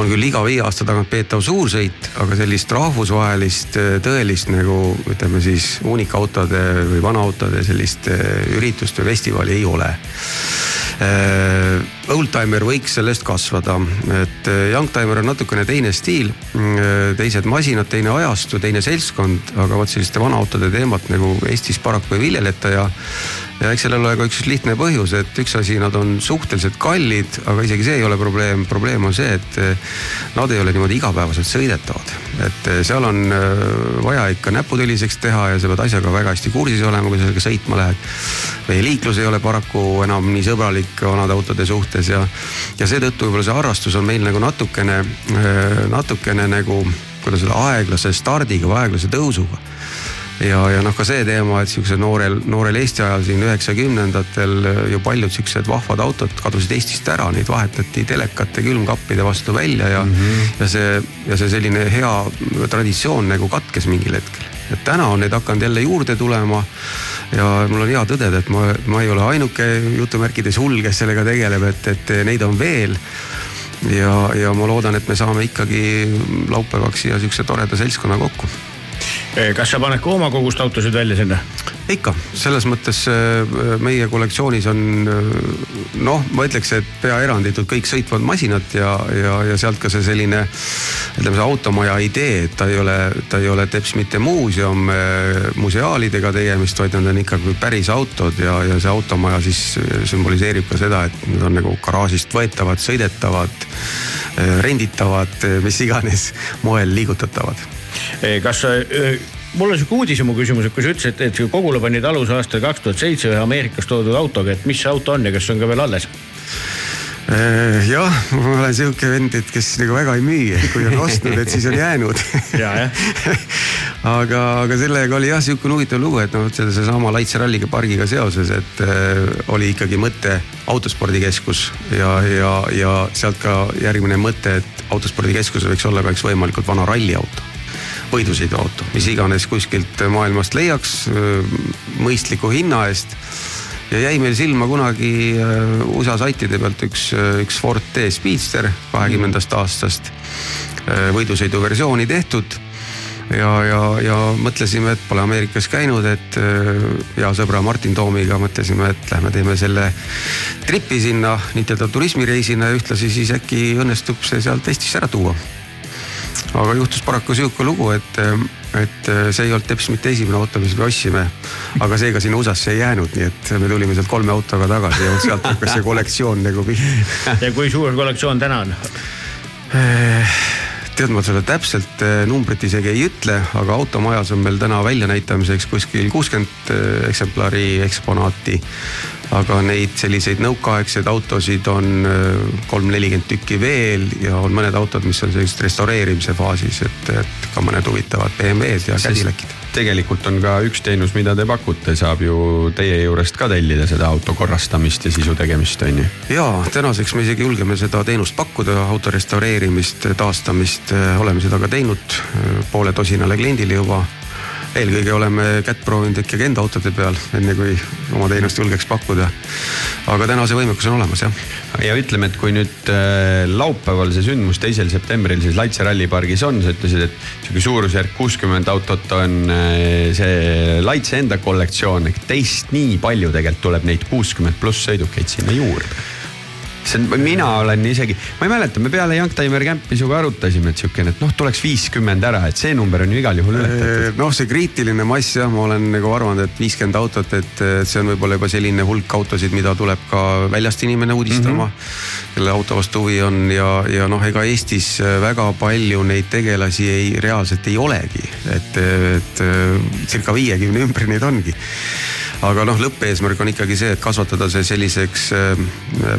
on küll iga viie aasta tagant peetav suursõit, aga sellist rahvusvahelist tõelist nagu ütleme siis uunikautode või vanaautode sellist üritust või festivali ei ole oldtimer võiks sellest kasvada, et äh, youngtimer on natukene teine stiil, teised masinad, teine ajastu, teine seltskond, aga vot selliste vanaautode teemat nagu Eestis paraku ei viljeleta ja ja eks sellel ole ka üks lihtne põhjus, et üks asi, nad on suhteliselt kallid, aga isegi see ei ole probleem. probleem on see, et eh, nad ei ole niimoodi igapäevaselt sõidetavad. et eh, seal on eh, vaja ikka näputõliseks teha ja sa pead asjaga väga hästi kursis olema, kui sa sellega sõitma lähed. meie liiklus ei ole paraku enam nii sõbralik vanade autode suhtes ja, ja seetõttu võib-olla see harrastus on meil nagu natukene, natukene nagu kuidas öelda, aeglase stardiga või aeglase tõusuga ja, ja noh, ka see teema, et sihukesel noorel, noorel Eesti ajal siin üheksakümnendatel ju paljud siuksed vahvad autod kadusid Eestist ära, neid vahetati telekate, külmkappide vastu välja ja mm, -hmm. ja see, ja see selline hea traditsioon nagu katkes mingil hetkel. et täna on neid hakanud jälle juurde tulema ja mul on hea tõdeda, et ma, ma ei ole ainuke jutumärkides hull, kes sellega tegeleb, et, et neid on veel ja, ja ma loodan, et me saame ikkagi laupäevaks siia sihukese toreda seltskonna kokku kas sa paned ka oma kogust autosid välja sinna? ikka, selles mõttes eh, meie kollektsioonis on eh, noh, ma ütleks, et pea eranditult kõik sõitvad masinad ja, ja, ja sealt ka see selline ütleme, see automaja idee, et ta ei ole, ta ei ole teps mitte muuseum museaalidega tegemist, vaid need on ikkagi päris autod ja, ja see automaja siis sümboliseerib ka seda, et need on nagu garaažist võetavad, sõidetavad, renditavad, mis iganes moel liigutatavad Eh, kas sa eh, mul on sihuke uudishimu küsimus, et kui sa ütlesid, et Kogula panid aluse aastal kaks tuhat seitse ühe Ameerikast toodud autoga, et mis see auto on ja kas see on ka veel alles? Eh, jah, ma olen sihuke vend, et kes nagu väga ei müü, et kui on ostnud, et siis on jäänud. aga, aga sellega oli jah sihukene huvitav lugu, et noh, selle seesama Laitse ralliga pargiga seoses, et äh, oli ikkagi mõte autospordikeskus ja, ja, ja sealt ka järgmine mõte, et autospordikeskusel võiks olla ka üks võimalikult vana ralliauto võidusõiduauto, mis iganes kuskilt maailmast leiaks mõistliku hinna eest. ja jäi meil silma kunagi USA saitide pealt üks, üks Ford T Speedster kahekümnendast aastast. võidusõidu versiooni tehtud ja, ja, ja mõtlesime, et pole Ameerikas käinud, et hea sõbra Martin Toomiga mõtlesime, et lähme teeme selle tripi sinna nii-ütelda turismireisina ja ühtlasi siis äkki õnnestub see sealt Eestisse ära tuua aga juhtus paraku sihuke lugu, et, et see ei olnud teps mitte esimene auto, mis me ostsime. aga seega sinna USA-sse ei jäänud, nii et me tulime sealt kolme autoga tagasi ja sealt hakkas see kollektsioon nagu pihta. ja kui suur kollektsioon täna on? tead, ma sulle täpselt eh, numbrit isegi ei ütle, aga automajas on meil täna väljanäitamiseks kuskil kuuskümmend eh, eksemplari eksponaati aga neid selliseid nõukaaegseid autosid on äh, kolm-nelikümmend tükki veel ja on mõned autod, mis on sellised restaureerimise faasis, et, et ka mõned huvitavad BMW-d ja Cadillacid. tegelikult on ka üks teenus, mida te pakute, saab ju teie juurest ka tellida seda auto korrastamist ja sisu tegemist, on ju? ja tänaseks me isegi julgeme seda teenust pakkuda, auto restaureerimist, taastamist, oleme seda ka teinud äh, poole tosinale kliendile juba eelkõige oleme kätt proovinud ikkagi enda autode peal, enne kui oma teenust julgeks pakkuda. aga täna see võimekus on olemas jah. ja ütleme, et kui nüüd äh, laupäeval see sündmus teisel septembril siis Laitse rallipargis on, sa ütlesid, et sihuke suurusjärk kuuskümmend autot on äh, see Laitse enda kollektsioon, ehk teist nii palju tegelikult tuleb neid kuuskümmend pluss sõidukeid sinna juurde see on, mina olen isegi, ma ei mäleta, me peale Youngtimer Campi sinuga arutasime, et sihukene, et noh, tuleks viiskümmend ära, et see number on ju igal juhul ületatud. noh, see kriitiline mass jah, ma olen nagu arvanud, et viiskümmend autot, et see on võib-olla juba selline hulk autosid, mida tuleb ka väljast inimene uudistama mm. -hmm. kelle auto vastu huvi on ja, ja noh, ega Eestis väga palju neid tegelasi ei, reaalselt ei olegi, et, et circa viiekümne ümber neid ongi aga noh, lõppeesmärk on ikkagi see, et kasvatada see selliseks äh,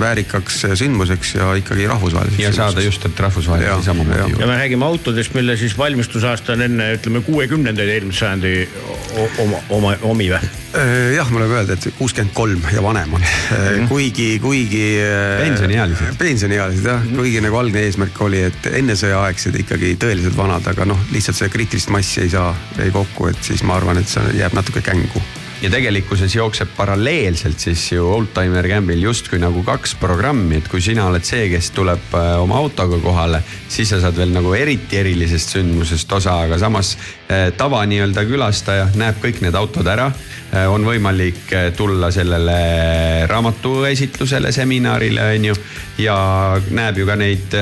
väärikaks äh, sündmuseks ja ikkagi rahvusvaheliseks. ja saada just, et rahvusvahelisi samamoodi. ja me räägime autodest, mille siis valmistusaasta on enne, ütleme kuuekümnendaid eelmise sajandi oma, oma, omi või? Äh, jah, me oleme öelnud, et kuuskümmend kolm ja vanemad mm, -hmm. kuigi, kuigi. pensioniealised. pensioniealised jah mm, -hmm. kuigi nagu algne eesmärk oli, et ennesõjaaegsed ikkagi tõeliselt vanad, aga noh, lihtsalt see kriitilist massi ei saa, jäi kokku, et siis ma arvan, et see jääb natuke kängu ja tegelikkuses jookseb paralleelselt siis ju Oldtimer Campil justkui nagu kaks programmi, et kui sina oled see, kes tuleb äh, oma autoga kohale, siis sa saad veel nagu eriti erilisest sündmusest osa, aga samas äh, tava nii-öelda külastaja näeb kõik need autod ära. on võimalik äh, tulla sellele raamatu esitlusele, seminarile on ju ja näeb ju ka neid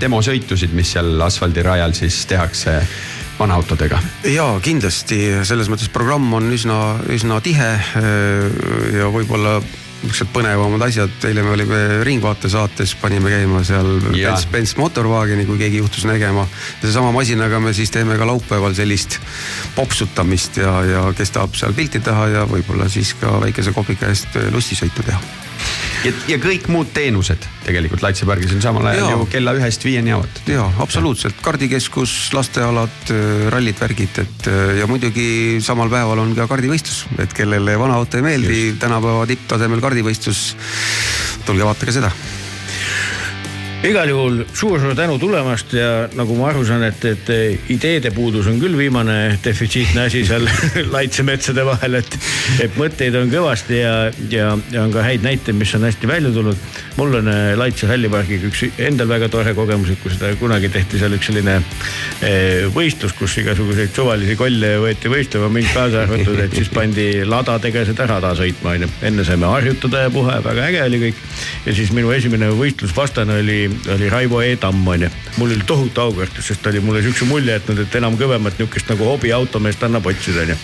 demosõitusid, mis seal asfaldirajal siis tehakse vanaautodega. ja kindlasti selles mõttes programm on üsna, üsna tihe äh, ja võib-olla niisugused põnevamad asjad, eile me olime Ringvaate saates, panime käima seal Jaa. Benz, Benz Motorwageni, kui keegi juhtus nägema. sellesama masinaga me siis teeme ka laupäeval sellist popsutamist ja, ja kes tahab seal pilti teha ja võib-olla siis ka väikese kopika eest lustisõitu teha. Ja, ja kõik muud teenused tegelikult Laitse pargis on samal ajal Jaa. ju kella ühest viieni avatud. ja absoluutselt, kardikeskus, lastealad, rallid, värgid, et äh, ja muidugi samal päeval on ka kardivõistlus, et kellele vana auto ei meeldi, tänapäeva tipptasemel kardivõistlus. tulge vaadake seda igal juhul suur-suur tänu tulemast ja nagu ma aru saan, et, et ideede puudus on küll viimane defitsiitne asi seal laitsemetsade vahel, et, et mõtteid on kõvasti ja, ja, ja on ka häid näiteid, mis on hästi välja tulnud. mul on äh, Laitse rallipargiga üks endal väga tore kogemus, et kui seda kunagi tehti seal üks selline eh, võistlus, kus igasuguseid suvalisi kolle võeti võistlema, mind kaasa arvatud, et siis pandi ladategelased ära rada sõitma onju. enne saime harjutada ja puha ja väga äge oli kõik. ja siis minu esimene võistlusvastane oli, oli Raivo E Tamm onju. mul oli tohutu aukartus, sest oli mulle siukse mulje jätnud, et enam kõvemat niukest nagu hobiautomeest annab otsida onju.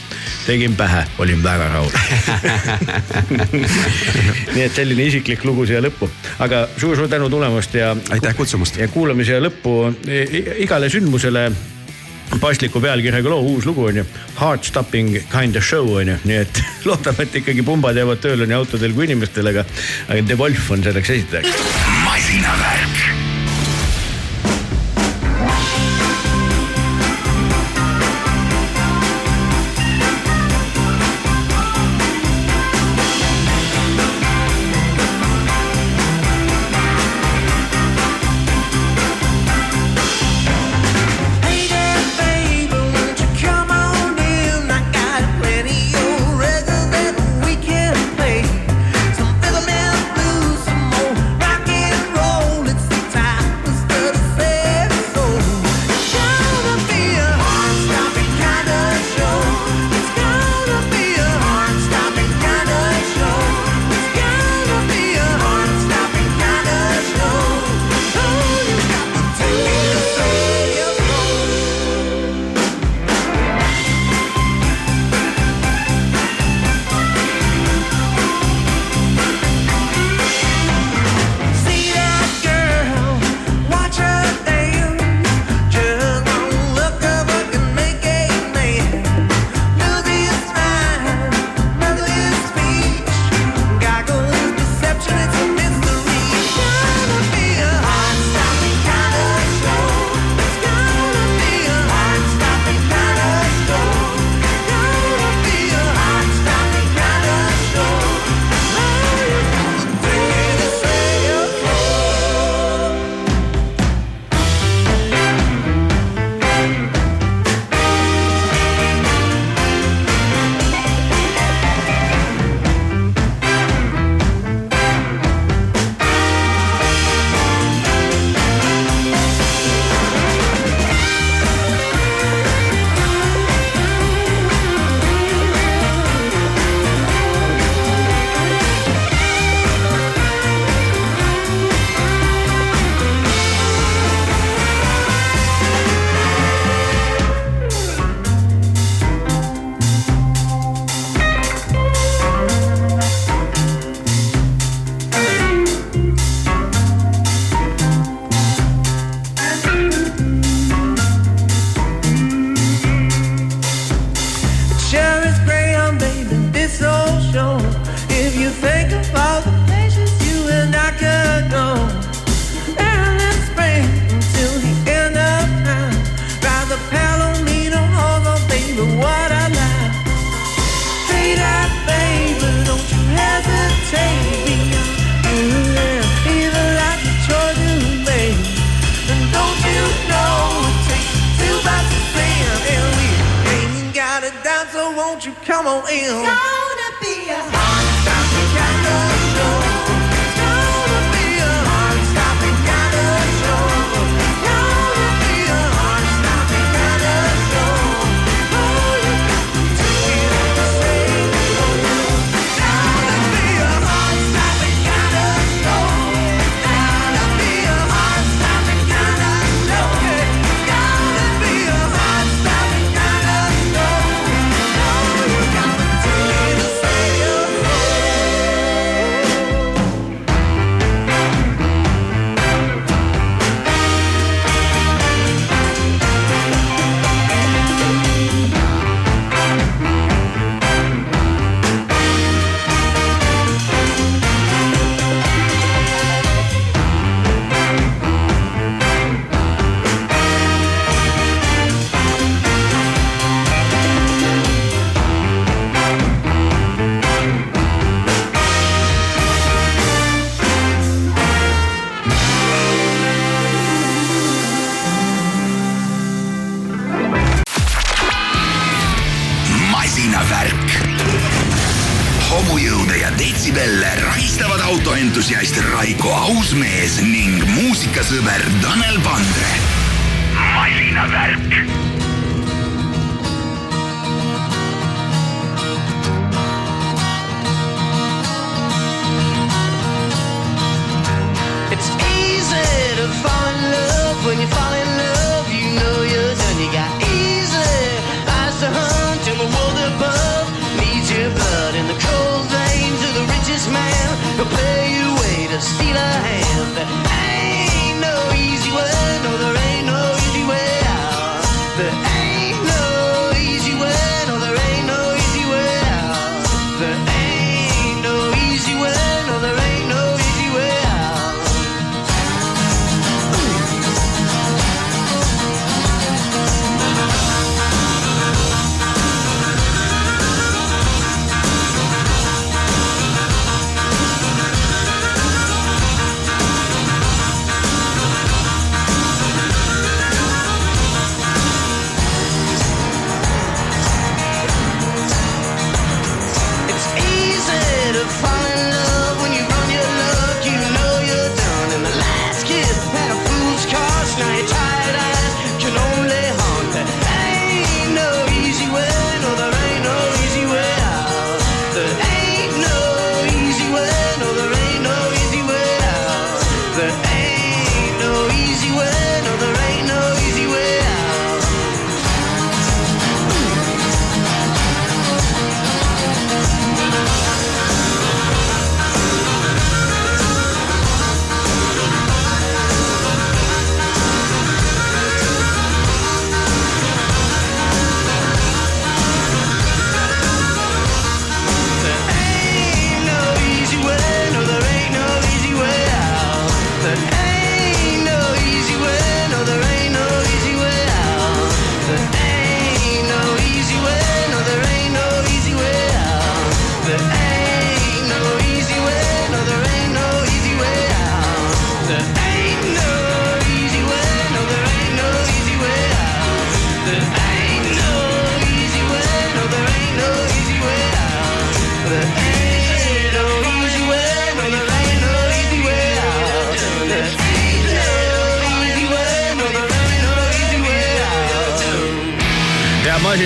tegin pähe, olin väga rahul nii et selline isiklik lugu siia lõppu, aga suur-suur tänu tulemast ja. aitäh kutsumast. ja kuulame siia lõppu i- i- igale sündmusele pasliku pealkirjaga loo uus lugu on ju. Heart stopping kind of show on ju, nii et loodame, et ikkagi pumbad jäävad tööle nii autodel kui inimestel, aga, aga The Wolf on selleks esitajaks. masinavärk. Hey come on in?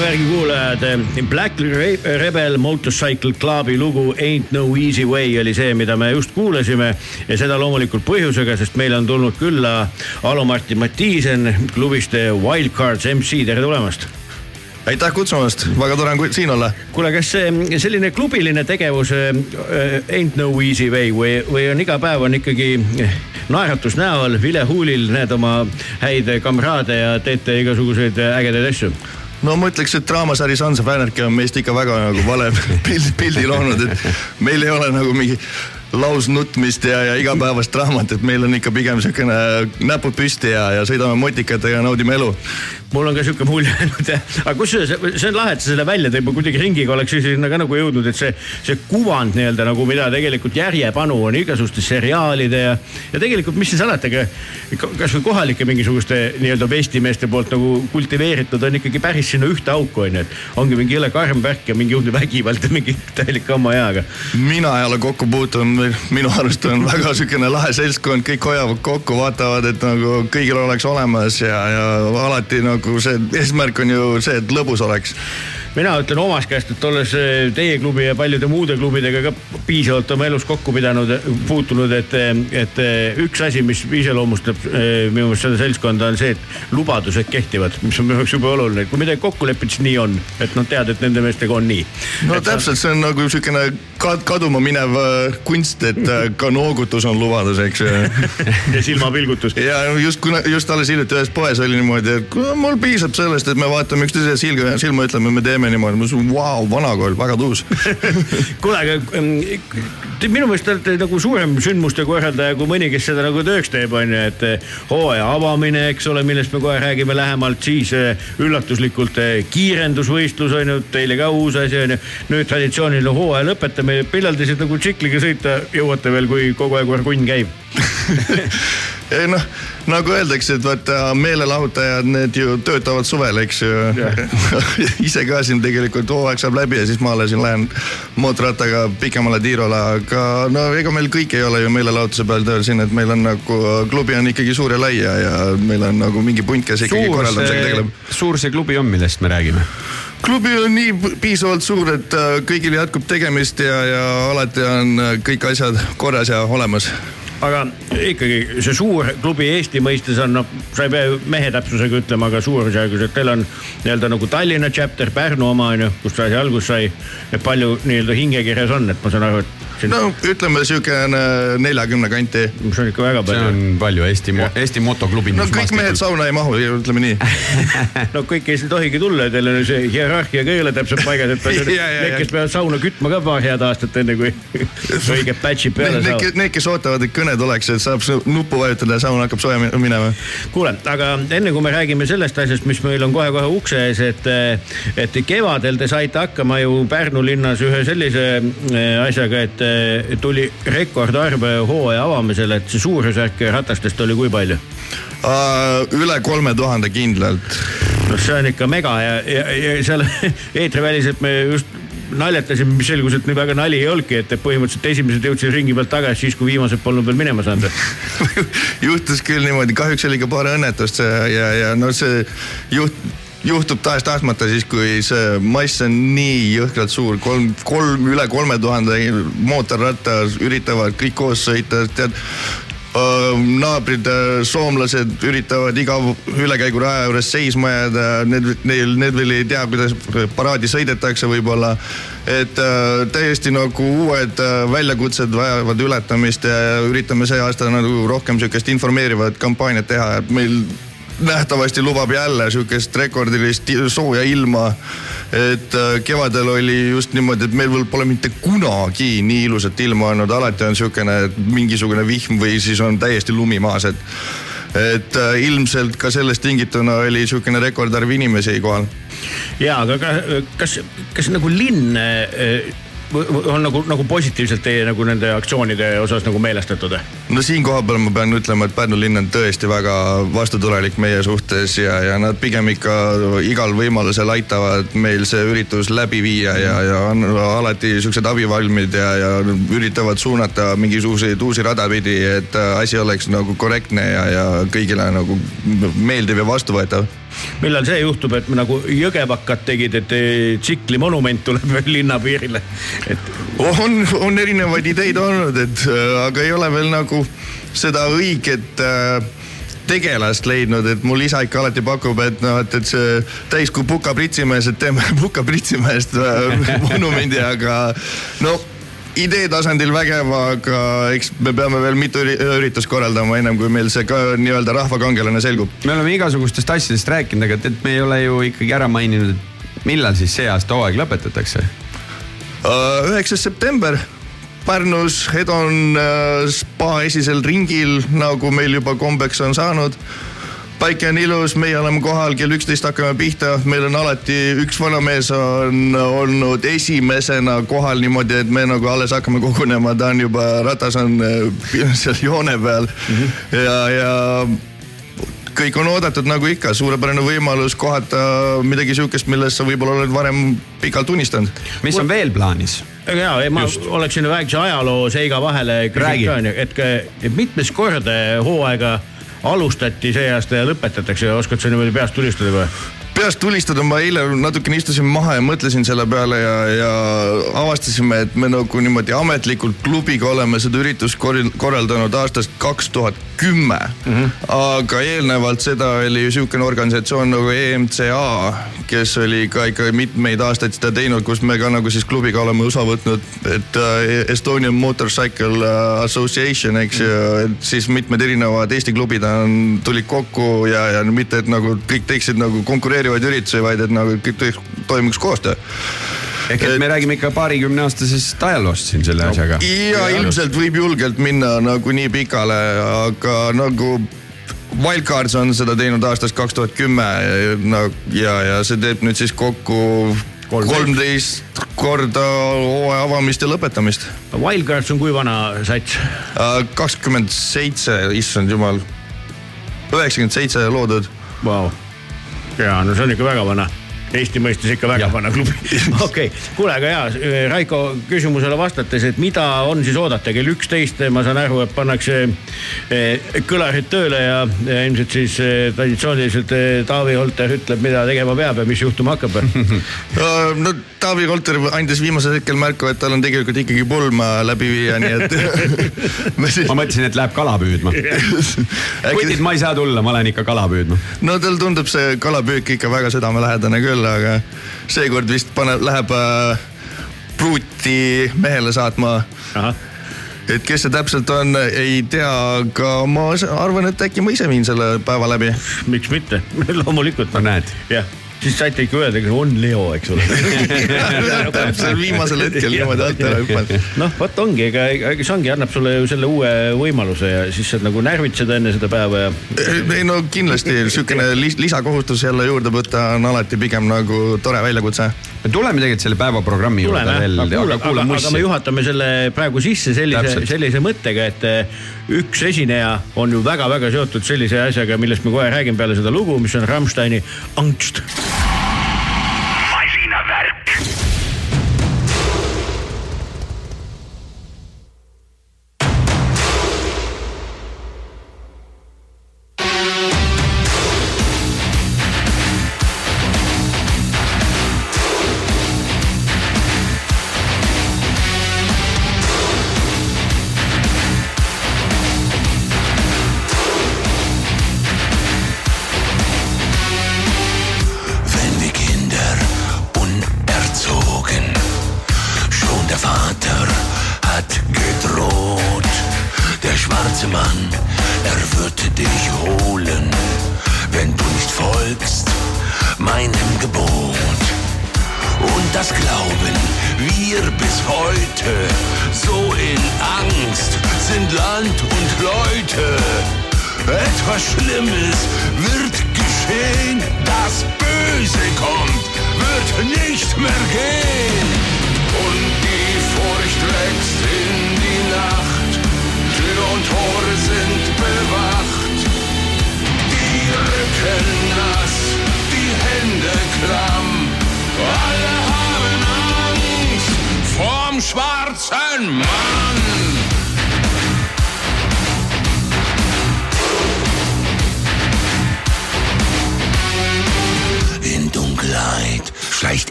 tere, värgi kuulajad. Black Rebel Motorcycle Clubi lugu Ain't no easy way oli see, mida me just kuulasime ja seda loomulikult põhjusega, sest meile on tulnud külla Alo-Martin Matiisen klubist Wildcards MC, tere tulemast aitäh kutsumast, väga tore on siin olla. kuule, kas see selline klubiline tegevus äh, ain't no easy way või, või on iga päev on ikkagi eh, naeratus näol, vilehuulil näed oma häid kamraade ja teete igasuguseid ägedaid asju? no ma ütleks, et draamasari Sansa Fännerke on meist ikka väga nagu vale pildi, pildi loonud, et meil ei ole nagu mingi lausnutmist ja, ja igapäevast draamat, et meil on ikka pigem siukene näpud püsti ja, ja sõidame motikatega ja naudime elu. mul on ka sihuke mulje jäänud jah, aga kusjuures see on lahe, et sa selle välja tõid, ma kuidagi ringiga oleks sinna ka nagu jõudnud, et see, see kuvand nii-öelda nagu, mida tegelikult järjepanu on igasuguste seriaalide ja, ja tegelikult, mis siis alati, aga kasvõi kohalike mingisuguste nii-öelda vestimeeste poolt nagu kultiveeritud on ikkagi päris sinna ühte auku onju, et ongi mingi jõle karm värk ja mingi õudne vägivald ja mingi täielik kamma jääga. mina ei ole kokku puutunud, minu arust on väga siukene lahe seltskond, kõik hoiavad kokku, vaatavad, et nagu kõigil oleks olemas ja, ja alati nagu see eesmärk on ju see, et lõbus oleks. mina ütlen omast käest, et olles eh, teie klubi ja paljude muude klubidega ka piisavalt oma elus kokku pidanud, puutunud, et, et eh, üks asi, mis iseloomustab eh, minu meelest seda seltskonda, on see, et lubadused kehtivad, mis on minu jaoks jube oluline, et kui midagi kokku lepid, siis nii on, et nad teavad, et nende meestega on nii. no täpselt, see on nagu kad- kaduma minev äh, kunst, et äh, ka noogutus on lubadus, eks ju. ja silmapilgutus. ja just, just alles hiljuti ühes poes oli niimoodi, et mul piisab sellest, et me vaatame üksteise silma, silma, ütleme, me teeme niimoodi, ma ütlesin, vau, vana kool, väga tuus. kuule, aga mm, minu meelest te olete nagu suurem sündmuste korraldaja kui mõni, kes seda nagu tööks teeb, on ju, et eh, hooaja avamine, eks ole, millest me kohe räägime lähemalt, siis eh, üllatuslikult eh, kiirendusvõistlus on ju, teile ka uus asi on ju. nüüd traditsiooniline hooaja lõpetamine, millal te siis nagu tsikliga sõita jõuate veel, kui kogu aeg orgunn käib? ei noh, nagu öeldakse, et vaata meelelahutajad, need ju töötavad suvel, eks ju. ise ka siin tegelikult hooaeg saab läbi ja siis ma alles lähen mootorrattaga pikemale tiirule, aga no ega meil kõik ei ole ju meelelahutuse peal tööl siin, et meil on nagu klubi on ikkagi suur ja lai ja, ja meil on nagu mingi punt, kes ikkagi korraldamisega tegeleb., suur see klubi on, millest me räägime? Klubi on nii piisavalt suur, et äh, kõigil jätkub tegemist ja, ja alati on äh, kõik asjad korras ja olemas aga ikkagi see suur klubi Eesti mõistes on noh, sa ei pea ju mehe täpsusega ütlema, aga suurusjärgus, et teil on nii-öelda nagu Tallinna chapter, Pärnu oma on ju, kust see asi alguse sai. et palju nii-öelda hingekirjas on, et ma saan aru, et siin no ütleme siukene neljakümne kanti. see on ikka väga see palju. on palju Eesti, Eesti motoklubi. no kõik mehed sauna ei mahu, ütleme nii. no kõik ei tohigi tulla ja teil on ju see hierarhia ka ei ole täpselt paigas, et need, kes peavad sauna kütma ka paar head aastat, enne kui õiged patch'id peale saavad. need, kes ootavad, et kõne tuleks, et saab nuppu vajutada ja saun hakkab sooja mi- minema. kuule, aga enne kui me räägime sellest asjast, mis meil on kohe-kohe ukse ees, et, et kevadel te saite hakkama ju Pärnu linnas ühe sellise eh, asjaga, et eh, tuli rekordarv hooaja avamisel, et see suurusjärk ratastest oli kui palju? üle kolme tuhande kindlalt. no see on ikka mega ja, ja, ja seal eetriväliselt me just naljatasime, mis selgus, et väga nali ei olnudki, et põhimõtteliselt esimesed jõudsid ringi pealt tagasi siis, kui viimased polnud veel minema saanud. juhtus küll niimoodi, kahjuks oli ka paar õnnetust ja, ja, ja no see juht juhtub tahes-tahtmata siis, kui see mass on nii jõhkralt suur, kolm, kolm, üle kolme tuhande mootorratta üritavad kõik koos sõita, tead naabrid, soomlased üritavad iga ülekäiguraja juures seisma jääda, need, neil, need veel ei tea, kuidas paraadi sõidetakse võib-olla. et äh, täiesti nagu uued äh, väljakutsed vajavad ületamist ja üritame see aasta nagu rohkem sihukest informeerivat kampaaniat teha, et meil nähtavasti lubab jälle sihukest rekordilist sooja ilma. Et äh, kevadel oli just niimoodi, et meil pole mitte kunagi nii ilusat ilma olnud, alati on et mingisugune vihm või siis on täiesti lumi maas, et. et äh, ilmselt ka sellest tingituna oli sihukene rekordarv inimesi kohal. ja aga ka, kas, kas nagu linn eh, on nagu, nagu positiivselt teie nagu nende aktsioonide osas nagu meelestatud? no siin kohapeal ma pean ütlema, et Pärnu linn on tõesti väga vastutulelik meie suhtes ja, ja nad pigem ikka igal võimalusel aitavad meil see üritus läbi viia ja, ja on alati siuksed abivalmid ja, ja üritavad suunata mingisuguseid uusi rada pidi, et asi oleks nagu korrektne ja, ja kõigile nagu meeldiv ja vastuvõetav millal see juhtub, et nagu jõgevakad tegid, et eh, tsikli-monument tuleb linna piirile, et on, on erinevaid ideid olnud, et äh, aga ei ole veel nagu seda õiget äh, tegelast leidnud, et mul isa ikka alati pakub, et noh, et, et see täiskuu Puka pritsimees, et teeme Puka pritsimehest monumendi, aga no idee tasandil vägev, aga eks me peame veel mitu üri- üritust korraldama, ennem kui meil see ka nii-öelda rahvakangelane selgub. me oleme igasugustest asjadest rääkinud, aga tead, me ei ole ju ikkagi ära maininud, et millal siis see aasta hooaeg lõpetatakse. üheksas september Pärnus Hedon äh, spa esisel ringil, nagu meil juba kombeks on saanud. Päike on ilus, meie oleme kohal, kell üksteist hakkame pihta, meil on alati üks vanamees on olnud esimesena kohal niimoodi, et me nagu alles hakkame kogunema, ta on juba, ratas on äh, seal joone peal mm -hmm. ja, ja kõik on oodatud nagu ikka, suurepärane võimalus kohata midagi sihukest, millest sa võib-olla oled varem pikalt unistanud. mis on veel plaanis? ja, ma Just. oleksin väikse ajaloo seiga vahele et, et mitmes kord hooaega alustati see aasta ja lõpetatakse, oskad sa niimoodi peast tulistada kohe? Peast tulistada, ma eile natukene istusin maha ja mõtlesin selle peale ja, ja avastasime, et me nagu niimoodi ametlikult klubiga oleme seda üritust korraldanud aastast kaks tuhat kümme. aga eelnevalt seda oli ju sihukene organisatsioon nagu EMCA, kes oli ka ikka mitmeid aastaid seda teinud, kus me ka nagu siis klubiga oleme osa võtnud, et äh, Estonian Motorcycle äh, Association, eks ju, et siis mitmed erinevad Eesti klubid on, tulid kokku ja, ja mitte, et nagu kõik teeksid nagu konkureerivaid üritusi, vaid et nagu kõik toimuks koostöö. ehk et me räägime ikka paarikümne aastasest ajaloost siin selle asjaga. ja ilmselt võib julgelt minna nagu nii pikale, aga nagu Wildcards on seda teinud aastast kaks tuhat kümme ja, ja see teeb nüüd siis kokku kolmteist korda hooaja avamist ja lõpetamist. Wildcards on kui vana sats? kakskümmend seitse, issand jumal, üheksakümmend seitse loodud. Vau, ja no see on ikka väga vana. Eesti mõistes ikka väga vana klubi. okei okay., kuule, aga ja Raiko küsimusele vastates, et mida on siis oodata kell üksteist, ma saan aru, et pannakse eh, kõlarid tööle ja, ja ilmselt siis eh, traditsiooniliselt eh, Taavi Holter ütleb, mida tegema peab ja mis juhtuma hakkab. no Taavi Kolter andis viimasel hetkel märku, et tal on tegelikult ikkagi pulma läbi viia, nii et siis ma mõtlesin, et läheb kala püüdma. kutid, ma ei saa tulla, ma lähen ikka kala püüdma. no tal tundub see kalapüük ikka väga südamelähedane küll, aga seekord vist paneb, läheb äh, pruuti mehele saatma. et kes see täpselt on, ei tea, aga ma arvan, et äkki ma ise viin selle päeva läbi. miks mitte, loomulikult. no näed. jah, siis saite ikka öelda, kas on Leo, eks ole. täpselt viimasel hetkel niimoodi alt ära hüpanud. noh, vot ongi, ega, ega see ongi, annab sulle ju selle uue võimaluse ja siis saad nagu närvitseda enne seda päeva ja. ei no kindlasti sihukene lis- lisakohustus jälle juurde võtta on alati pigem nagu tore väljakutse. Me tuleme tegelikult selle päeva programmi juurde veel, aga aga, aga, aga me juhatame selle praegu sisse sellise, sellise mõttega, et eh, üks esineja on ju väga-väga seotud sellise asjaga, millest me kohe räägime peale seda lugu, mis on Rammsteini Angst.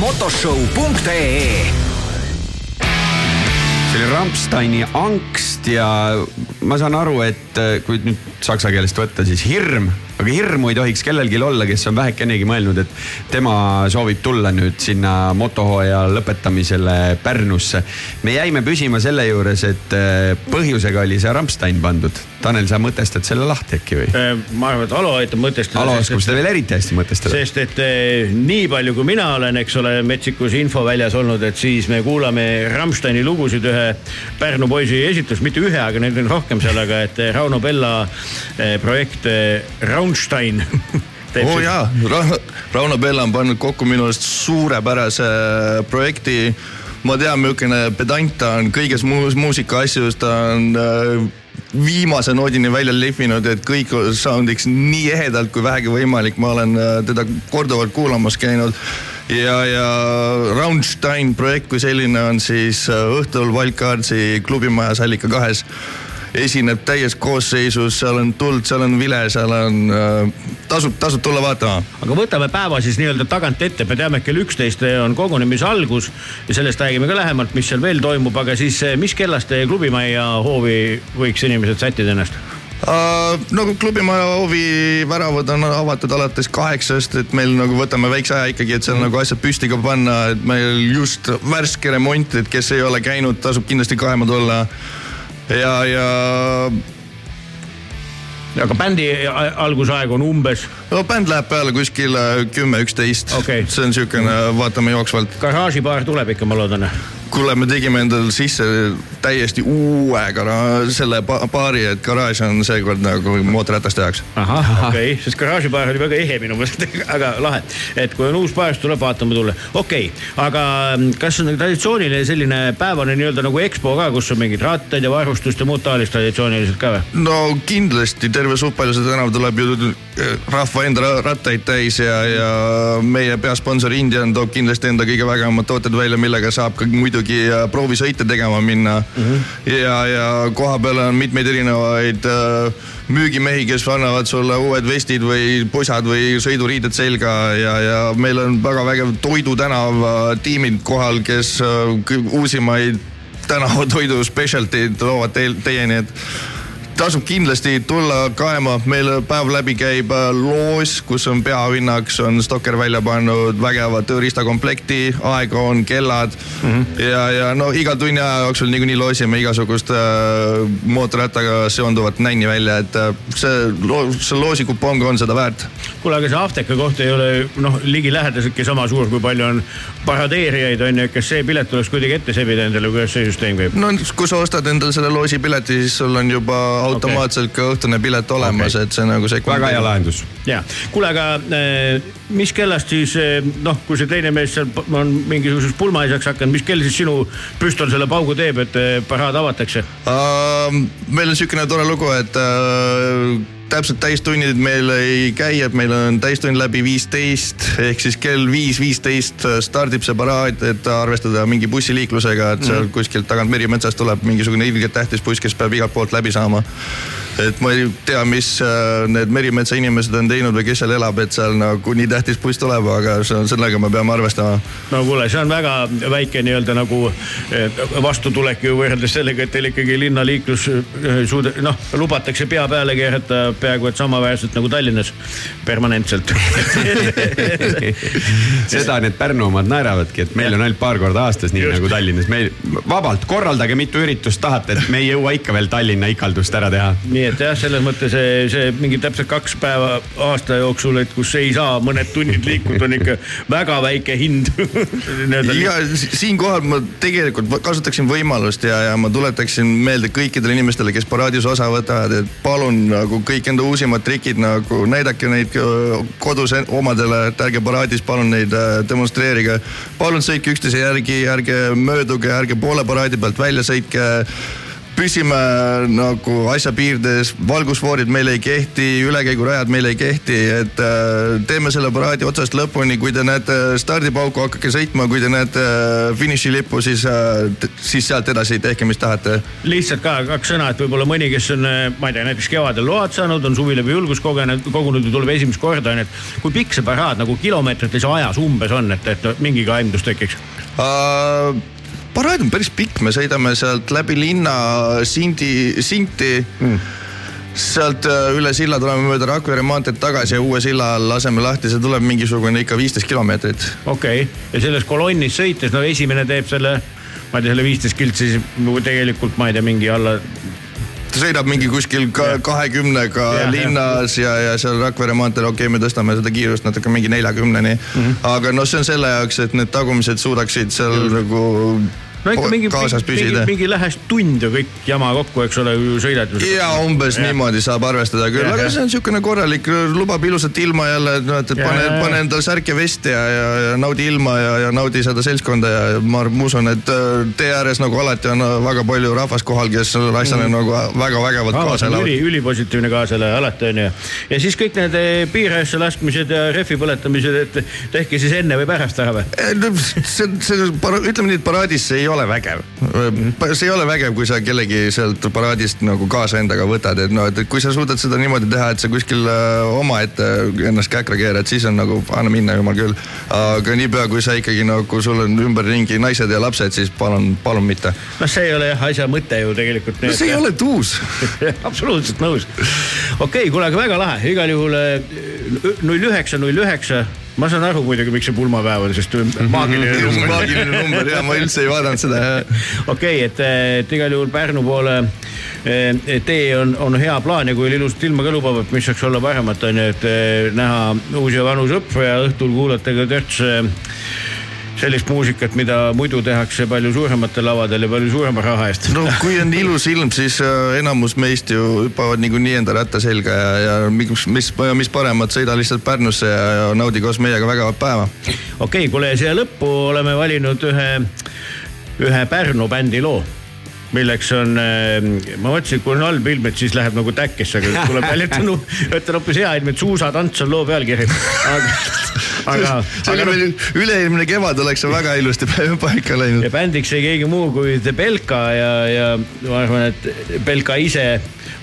motoshow.ee see oli Rammsteini angst ja ma saan aru, et äh, kui nüüd saksa keelest võtta, siis hirm, aga hirmu ei tohiks kellelgi olla, kes on vähekenegi mõelnud, et tema soovib tulla nüüd sinna motohooaja lõpetamisele Pärnusse. me jäime püsima selle juures, et äh, põhjusega oli see Rammstein pandud. Tanel, sa mõtestad selle lahti äkki või? Äh, ma arvan, et Alo aitab mõtestada. Alo oskab seda veel eriti hästi mõtestada. sest et eh, nii palju, kui mina olen, eks ole, Metsikus infoväljas olnud, et siis me kuulame Rammsteini lugusid ühe Pärnu poisi esitust, mitte ühe, aga neid on rohkem seal, aga et eh, Rauno Pella projekt Raunstein. oo oh, jaa Ra, Rauno Pella on pannud kokku minu arust suurepärase projekti. ma tean, milline pedant ta on kõiges muus muusika asjus, ta on äh, viimase noodini välja lihvinud, et kõik soundiks nii ehedalt kui vähegi võimalik, ma olen äh, teda korduvalt kuulamas käinud ja, ja Raunstein projekt kui selline on siis äh, õhtul Wildcardsi klubimajas Allika kahes esineb täies koosseisus, seal on tuld, seal on vile, seal on äh,, tasub, tasub tulla vaatama. aga võtame päeva siis nii-öelda tagant ette, me teame, et kell üksteist on kogunemise algus ja sellest räägime ka lähemalt, mis seal veel toimub, aga siis eh, mis kellast teie klubimajja hoovi võiks inimesed sättida ennast? Uh, no klubimaja hoovi väravad on avatud alates kaheksast, et meil nagu võtame väikse aja ikkagi, et seal nagu asjad püsti ka panna, et meil just värske remont, et kes ei ole käinud, tasub kindlasti kaema tulla. ja, ja aga bändi algusaeg on umbes, no bänd läheb peale kuskil äh, kümme, üksteist Okei. see on siukene, vaatame jooksvalt. garaažipaar tuleb ikka, ma loodan. kuule, me tegime endale sisse täiesti uue gara-, selle ba- baari, et garaaž on seekord nagu mootorratast tehakse. okei okay., sest garaažipaar oli väga ehe minu meelest, aga lahe. et kui on uus baar, siis tuleb vaatama tulla. okei okay., aga mm, kas on traditsiooniline selline päevane nii-öelda nagu EXPO ka, kus on mingid rattad ja varustust ja muud taolist traditsiooniliselt ka või? no kindlasti terve Supaljuse tänav tuleb ju äh, rahva enda ra- rattaid täis ja, ja meie peasponsor Indian toob kindlasti enda kõige vägevamad tooted välja, millega saab ka muidugi äh, proovisõite tegema minna mm. -hmm. ja, ja kohapeal on mitmeid erinevaid äh, müügimehi, kes annavad sulle uued vestid või pusad või sõiduriided selga ja, ja meil on väga vägev Toidu tänava tiimid kohal, kes äh, uusimaid tänavatoidu specialty'd toovad teieni, et tasub kindlasti tulla kaema, meil päev läbi käib äh, loos, kus on peahinnaks, on Stokker välja pannud vägeva tööriistakomplekti, aega on kellad mm -hmm. ja, ja no iga tunni aja jooksul niikuinii loosime igasugust äh, mootorrattaga seonduvat nänni välja, et äh, see loo-, see loosikupong on seda väärt. kuule, aga see Afteka koht ei ole noh, ligilähedaseltki sama suur, kui palju on paradeerijaid on ju, kas see pilet tuleks kuidagi ette sebida endale, kuidas see süsteem käib? no kui sa ostad endale selle loosipileti, siis sul on juba automaatselt ka õhtune pilet olemas okay., et see nagu see. väga hea lahendus. ja, kuule, aga äh, mis kellast siis äh, noh, kui see teine mees seal on mingisuguseks pulmaisaks hakanud, mis kell siis sinu püstol selle paugu teeb, et äh, paraad avatakse? Uh, meil on siukene tore lugu, et uh, täpselt täistunnid meil ei käi, et meil on täistund läbi viisteist ehk siis kell viis viisteist stardib see paraad, et arvestada mingi bussiliiklusega, et seal kuskilt tagant Merimetsast tuleb mingisugune ilgelt tähtis buss, kes peab igalt poolt läbi saama. Et ma ei tea, mis äh, need Merimetsa inimesed on teinud või kes seal elab, et seal nagu nii tähtis buss tuleb, aga see on sellega me peame arvestama. no kuule, see on väga väike nii-öelda nagu eh, vastutulek ju võrreldes sellega, et teil ikkagi linnaliiklus eh, suuda-, noh, lubatakse pea peale keerata peaaegu et samaväärselt nagu Tallinnas permanentselt. seda need Pärnu omad naeravadki, et meil on ainult paar korda aastas, nii Just. nagu Tallinnas, meil vabalt korraldage mitu üritust tahate, et me ei jõua ikka veel Tallinna ikaldust ära teha. nii et jah, selles mõttes see, see mingi täpselt kaks päeva aasta jooksul, et kus ei saa mõned tunnid liikuda, on ikka väga väike hind. ja si- siinkohal ma tegelikult kasutaksin võimalust ja, ja ma tuletaksin meelde kõikidele inimestele, kes paraadis osa võtavad, et palun nagu kõik enda uusimad trikid nagu näidake neid kodus omadele, et ärge paraadis palun neid demonstreerige. palun sõitke üksteise järgi, ärge mööduge, ärge poole paraadi pealt välja sõitke püsime nagu asja piirdes, valgusfoorid meile ei kehti, ülekäigurajad meile ei kehti, et äh, teeme selle paraadi otsast lõpuni, kui te näete stardipauku, hakake sõitma, kui te näete äh, finišilippu, siis äh,, siis sealt edasi tehke, mis tahate. lihtsalt ka kaks sõna, et võib-olla mõni, kes on, ma ei tea, näiteks kevadel load saanud, on suvi läbi julgust kogenud, kogunud ja tuleb esimest korda, onju, et kui pikk see paraad nagu kilomeetrites ajas umbes on, et, et no, mingigi aimdus tekiks? Uh, paraad on päris pikk, me sõidame sealt läbi linna Sindi, Sinti mm.. sealt äh, üle silla tuleme mööda Rakvere maanteed tagasi ja uue silla all laseme lahti, see tuleb mingisugune ikka viisteist kilomeetrit. okei okay., ja selles kolonnis sõites, no esimene teeb selle, ma ei tea, selle viisteist kiltsi siis tegelikult ma ei tea, mingi alla ta sõidab mingi kuskil ka kahekümnega jah. linnas ja, ja seal Rakvere maanteel, okei okay,, me tõstame seda kiirust natuke mingi neljakümneni mm. -hmm. aga noh, see on selle jaoks, et need tagumised suudaksid seal nagu no ikka mingi, mingi, mingi lähest tund ju kõik jama kokku, eks ole, ju sõidad. ja umbes ja. niimoodi saab arvestada küll, aga see on niisugune korralik, lubab ilusat ilma jälle, et noh, et pane pane endale särk ja vest ja, ja, ja naudi ilma ja, ja naudi seda seltskonda ja ma, ma usun, et äh, tee ääres nagu alati on äh, väga palju rahvast kohal, kes asjale mm. nagu väga vägevalt Aa, kaasa on elavad üli, ülipositiivne kaasale alati onju. ja siis kõik need piirajassa laskmised ja rehvi põletamised, et tehke siis enne või pärast ära või? See, see, ütleme nii, et paraadis ei ole vägev. see ei ole vägev, kui sa kellegi sealt paraadist nagu kaasa endaga võtad, et noh, et kui sa suudad seda niimoodi teha, et sa kuskil äh, omaette ennast käkra keerad, siis on nagu anna minna, jumal küll. aga niipea, kui sa ikkagi nagu sul on ümberringi naised ja lapsed, siis palun, palun mitte. noh, see ei ole jah asja mõte ju tegelikult. no see ei ole tuus. absoluutselt nõus. okei okay,, kuule, aga väga lahe, igal juhul eh, null üheksa, null üheksa. Ma saan aru muidugi, miks see pulmapäev on, sest maagiline number. maagiline number ja ma üldse ei vaadanud seda. okei okay,, et, et igal juhul Pärnu poole eh, tee on, on hea plaan ja kui ilusat ilma ka lubab, et mis saaks olla paremat, on ju, et eh, näha uusi ja vanu sõpru ja õhtul kuulata ka törts sellist muusikat, mida muidu tehakse palju suurematel lavadel ja palju suurema raha eest. no kui on ilus ilm, siis äh, enamus meist ju hüppavad niikuinii enda ratta selga ja, ja mis, mis, mis paremat, sõida lihtsalt Pärnusse ja, ja naudi koos meiega vägevat päeva. okei okay,, kuule siia lõppu oleme valinud ühe, ühe Pärnu bändi loo milleks on, ma mõtlesin, et kui on halb ilm, et siis läheb nagu täkkesse, aga tuleb välja, et on, et on hoopis hea ilm, et suusatants on loo pealkiri. aga, aga, see oli meil üle-eelmine kevad oleks see väga ilusti paika läinud ja. bändiks ei keegi muu kui Belka ja, ja ma arvan, et Belka ise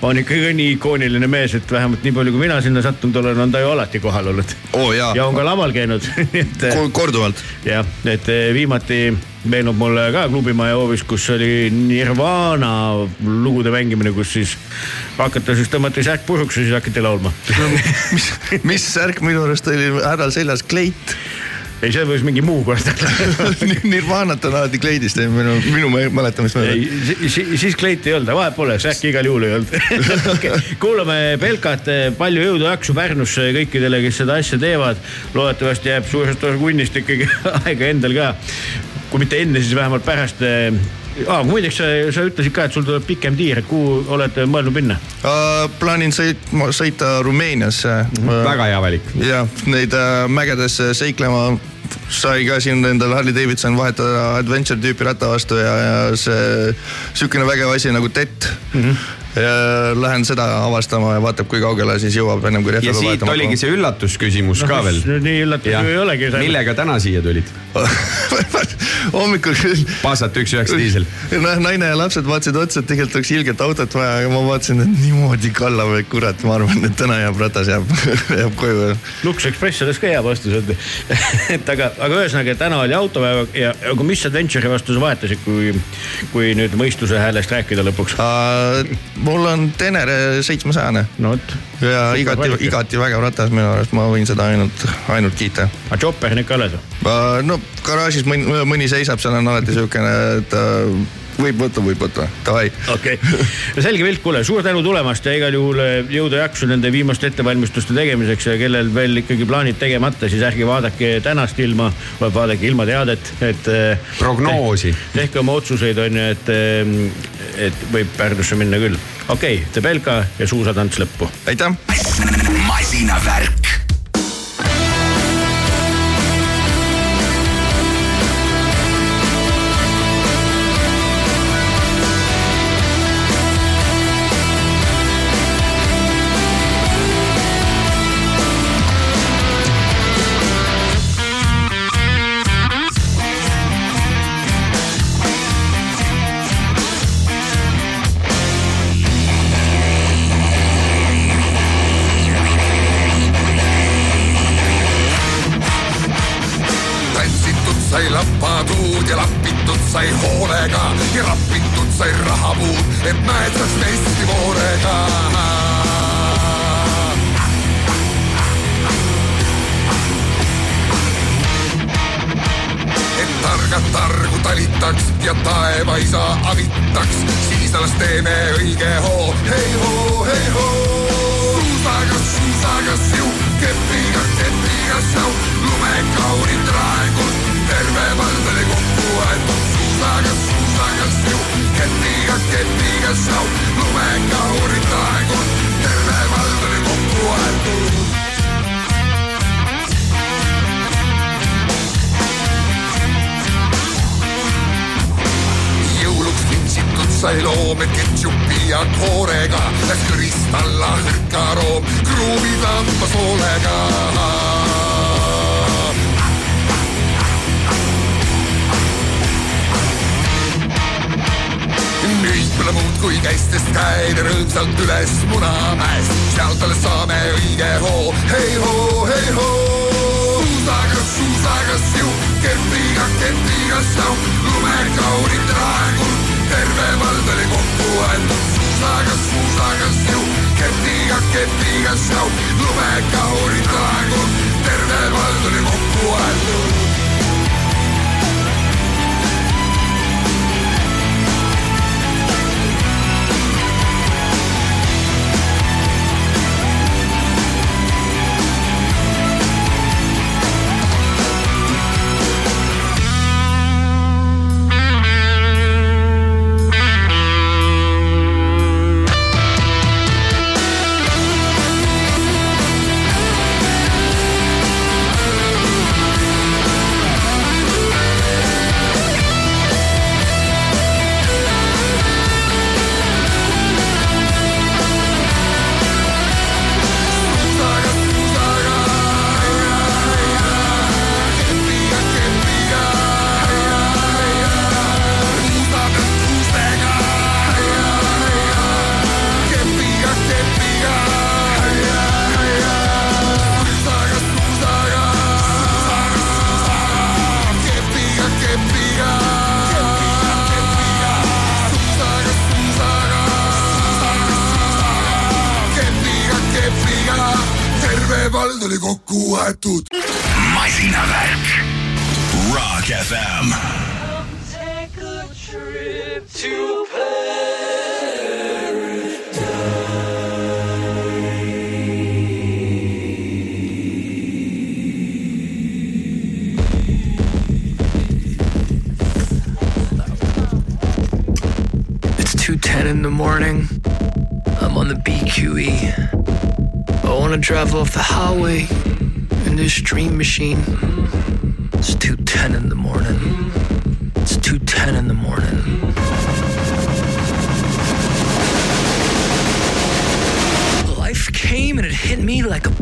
on ikkagi nii ikooniline mees, et vähemalt nii palju, kui mina sinna sattunud olen, on ta ju alati kohal olnud. oo jaa ja on ka laval käinud et Ko- korduvalt. jah, et eh, viimati meenub mulle ka klubimaja hoovis, kus oli Nirvana lugude mängimine, kus siis hakates tõmmati särk puruks ja siis hakati laulma. mis, mis särk minu arust oli härral seljas, kleit. ei, see võis mingi muu koht olla. Nirvanat on alati kleidist, minu, minu mä- mäletamist mööda. ei, siis kleiti ei olnud, vahet pole, särki igal juhul ei olnud okay.. kuulame Belkat, palju jõudu ja jaksu Pärnusse kõikidele, kes seda asja teevad. loodetavasti jääb suurest osa kunnist ikkagi aega endal ka. kui mitte enne, siis vähemalt pärast. Ah, muideks sa, ütlesid ka, et sul tuleb pikem tiir, kuhu olete mõelnud minna? Uh, plaanin sõitma, sõita Rumeeniasse uh,. väga hea valik. jah, neid äh, mägedesse seiklema sai ka siin endale Harley Davidson vahetada adventure tüüpi ratta vastu ja, ja see sihukene vägev asi nagu TET mm. -hmm. Lähen seda avastama ja vaatab, kui kaugele siis jõuab ennem kui ja rehve siit oligi see üllatusküsimus ka veel. nii üllatav ju ei olegi. millega täna siia tulid? hommikul küll. Passat üks üheksa diisel. noh, naine ja lapsed vaatasid otsa, et tegelikult oleks ilget autot vaja, aga ma vaatasin, et niimoodi kallab, et kurat, ma arvan, et täna jääb ratas jääb, jääb koju. Lux Express oleks ka hea vastus, et, et aga, aga ühesõnaga täna oli autopäev ja, aga mis adventure'i vastu sa vahetasid, kui, kui nüüd mõistuse häälest rääkida lõpuks? Mul on Tenere seitsmesajane. no vot. ja igati, igati vägev ratas minu arust, ma võin seda ainult, ainult kiita. aga Chopper on ikka alles või? no garaažis mõni, mõni seisab, seal on alati siukene, et äh, võib võtta, võib võtta, davai. okei okay., selge pilt, kuule, suur tänu tulemast ja igal juhul eh, jõudu ja jaksu nende viimaste ettevalmistuste tegemiseks ja kellel veel ikkagi plaanid tegemata, siis ärge vaadake tänast ilma, vaid vaadake ilmateadet, et. Prognoosi.. tehke oma otsuseid, on ju, et, et võib Pärnusse minna küll. okei okay,, Tebelka ja suusatants lõppu. aitäh. masinavärk.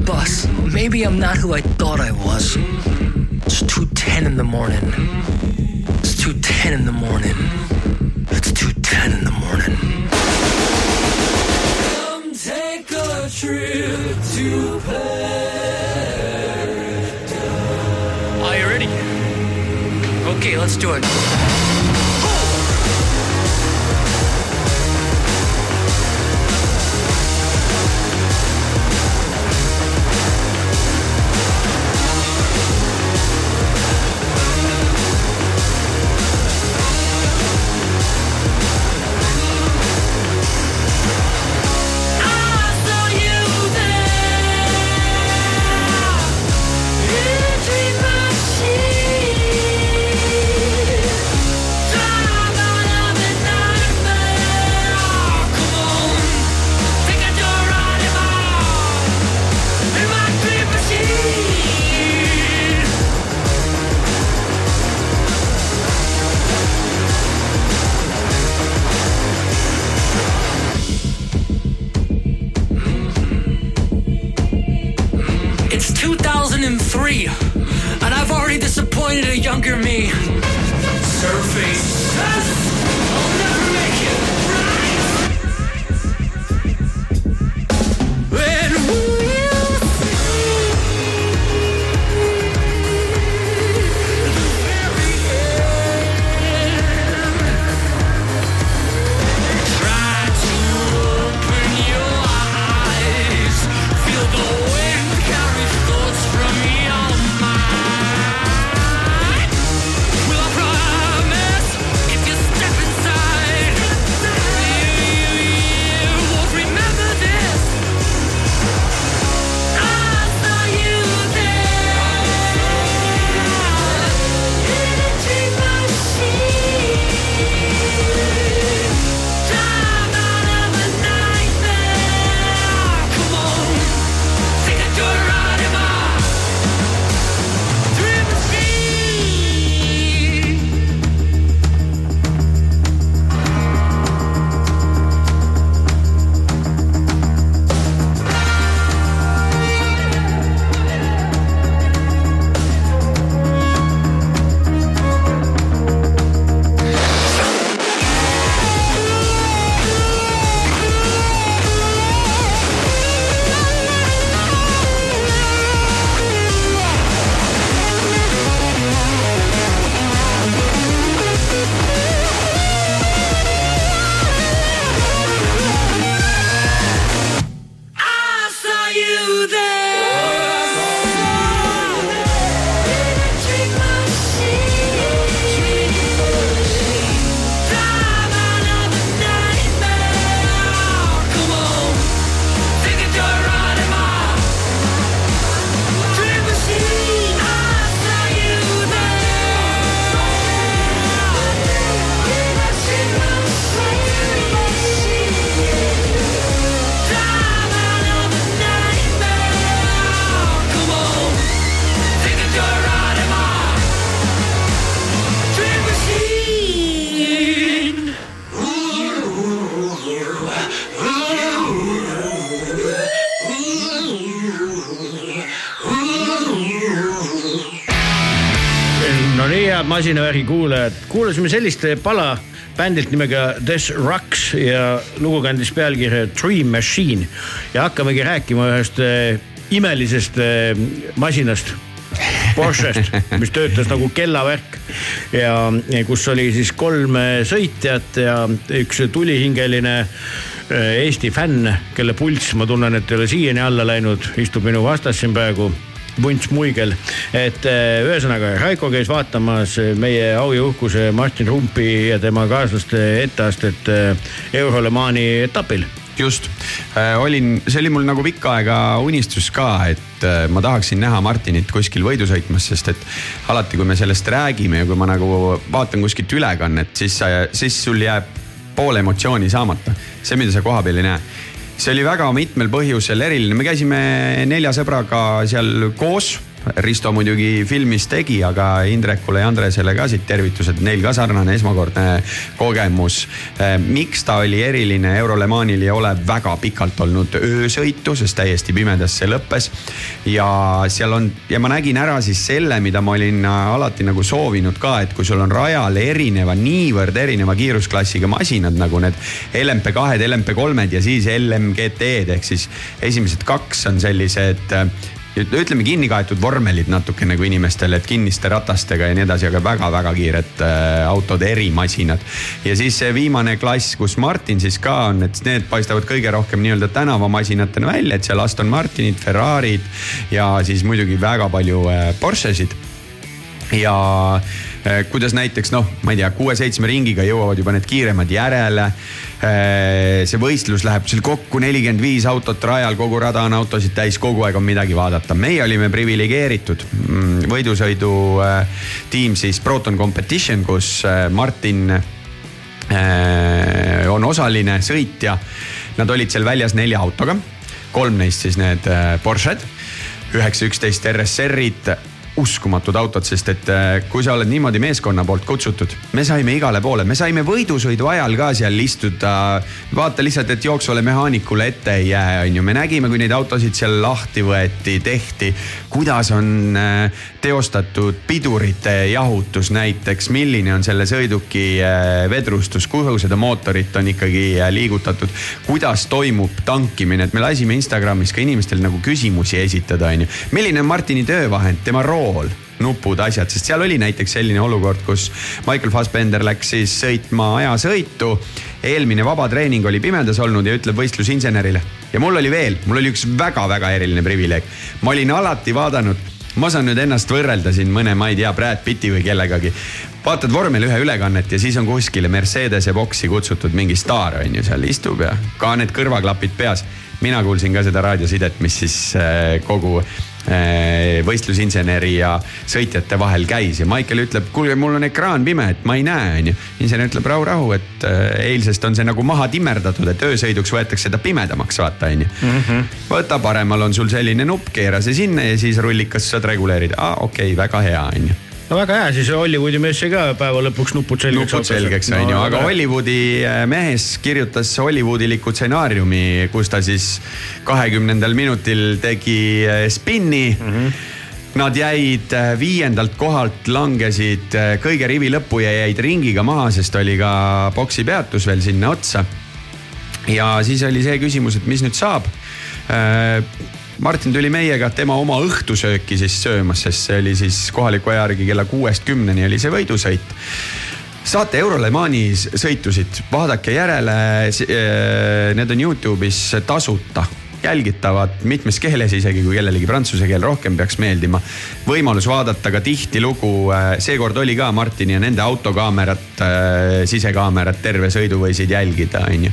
Bus. Maybe I'm not who I thought I was. It's 2.10 in the morning. It's 2.10 in the morning. It's 2.10 in the morning. Come take a trip to paradise. Are you ready? Okay, let's do it. Masinavärgi kuulajad, kuulasime sellist pala bändilt nimega Des Rocks ja lugu kandis pealkirja Dream Machine. Ja hakkamegi rääkima ühest eh, imelisest eh, masinast. Porschest, mis töötas nagu kellavärk. Ja kus oli siis kolm eh, sõitjat ja üks tulihingeline Eesti fänn, kelle pulss, ma tunnen, et ei ole siiani alla läinud, istub minu vastas siin praegu Vunts Muigel, et äh, ühesõnaga Raiko käis vaatamas meie au ja uhkuse Martin Rumpi ja tema kaaslaste etteastet äh, Eurolemani etapil. Just. Äh,, olin, see oli mul nagu pikka aega unistus ka, et ma tahaksin näha Martinit kuskil võidu sõitmas, sest et alati, kui me sellest räägime ja kui ma nagu vaatan kuskilt ülekannet, siis, siis sul jääb pool emotsiooni saamata. see, mida sa kohapeal ei näe see oli väga mitmel põhjusel eriline, me käisime nelja sõbraga seal koos Risto muidugi filmis tegi, aga Indrekule ja Andresele ka siit tervitused, neil ka sarnane esmakordne kogemus. miks ta oli eriline Euro Le Manil ei ole väga pikalt olnud öösõitu, sest täiesti pimedas see lõppes. ja seal on ja ma nägin ära siis selle, mida ma olin alati nagu soovinud ka, et kui sul on rajal erineva, niivõrd erineva kiirusklassiga masinad nagu need LMP2-d, LMP3-d ja siis LMGT-d ehk siis esimesed kaks on sellised äh, ütleme kinni kaetud vormelid natuke nagu inimestele, et kinniste ratastega ja nii edasi, aga väga-väga kiired äh, autod, erimasinad. ja siis see viimane klass, kus Martin siis ka on, et need paistavad kõige rohkem nii-öelda tänavamasinatena välja, et seal Aston Martinid, Ferrari'd ja siis muidugi väga palju äh, Porschesid ja kuidas näiteks noh, ma ei tea, kuue-seitsme ringiga jõuavad juba need kiiremad järele. Äh, see võistlus läheb seal kokku nelikümmend viis autot rajal, kogu rada on autosid täis, kogu aeg on midagi vaadata. meie olime priviligeeritud mm, võidusõidu äh, tiim siis Proton Competition, kus Martin on osaline sõitja. Nad olid seal väljas nelja autoga, kolm neist siis need Porsche'd, üheksa, üksteist RSR-id uskumatud autod, sest et äh, kui sa oled niimoodi meeskonna poolt kutsutud, me saime igale poole, me saime võidusõidu ajal ka seal istuda. vaata lihtsalt, et jooksvale mehaanikule ette ei jää, on ju, me nägime, kui neid autosid seal lahti võeti, tehti. kuidas on äh, teostatud pidurite jahutus näiteks, milline on selle sõiduki äh, vedrustus, kuhu seda mootorit on ikkagi liigutatud. kuidas toimub tankimine, et me lasime Instagramis ka inimestel nagu küsimusi esitada, on ju. milline on Martini töövahend, tema rool? Rool nupud, asjad, sest seal oli näiteks selline olukord, kus Michael Fassbender läks siis sõitma ajasõitu. eelmine vabatreening oli pimedas olnud ja ütleb võistlusinsenerile ja mul oli veel, mul oli üks väga-väga eriline privileeg. ma olin alati vaadanud, ma saan nüüd ennast võrrelda siin mõne, ma ei tea, Brad Pitti või kellegagi. vaatad vormel ühe ülekannet ja siis on kuskile Mercedese boksi kutsutud mingi staar on ju seal istub ja ka need kõrvaklapid peas. Mina kuulsin ka seda raadiosidet, mis siis äh, kogu äh, võistlusinseneri ja sõitjate vahel käis ja Maicel ütleb, kuulge, mul on ekraan pime, et ma ei näe, onju. insener ütleb rahu-rahu, et äh, eilsest on see nagu maha timmerdatud, et öösõiduks võetakse ta pimedamaks, vaata onju. võta paremal on sul selline nupp, keera see sinna ja siis rullikas saad reguleerida, aa okei okay,, väga hea onju no väga hea, siis Hollywoodi mees sai ka päeva lõpuks nupud selgeks. nupud selgeks on ju, aga Hollywoodi äh, mees kirjutas Hollywoodiliku stsenaariumi, kus ta siis kahekümnendal minutil tegi äh, spinni mm. -hmm. Nad jäid äh, viiendalt kohalt, langesid kõige rivi lõppu ja jäid ringiga maha, sest oli ka boksi peatus veel sinna otsa. ja siis oli see küsimus, et mis nüüd saab Martin tuli meiega tema oma õhtusööki siis söömas, sest see oli siis kohaliku aja järgi kella kuuest kümneni oli see võidusõit saate Eurole Mani sõitusid, vaadake järele. Need on Youtube'is tasuta, jälgitavad mitmes keeles, isegi kui kellelegi prantsuse keel rohkem peaks meeldima. võimalus vaadata ka tihtilugu, seekord oli ka Martini ja nende autokaamerat, sisekaamerat terve sõidu võisid jälgida, onju.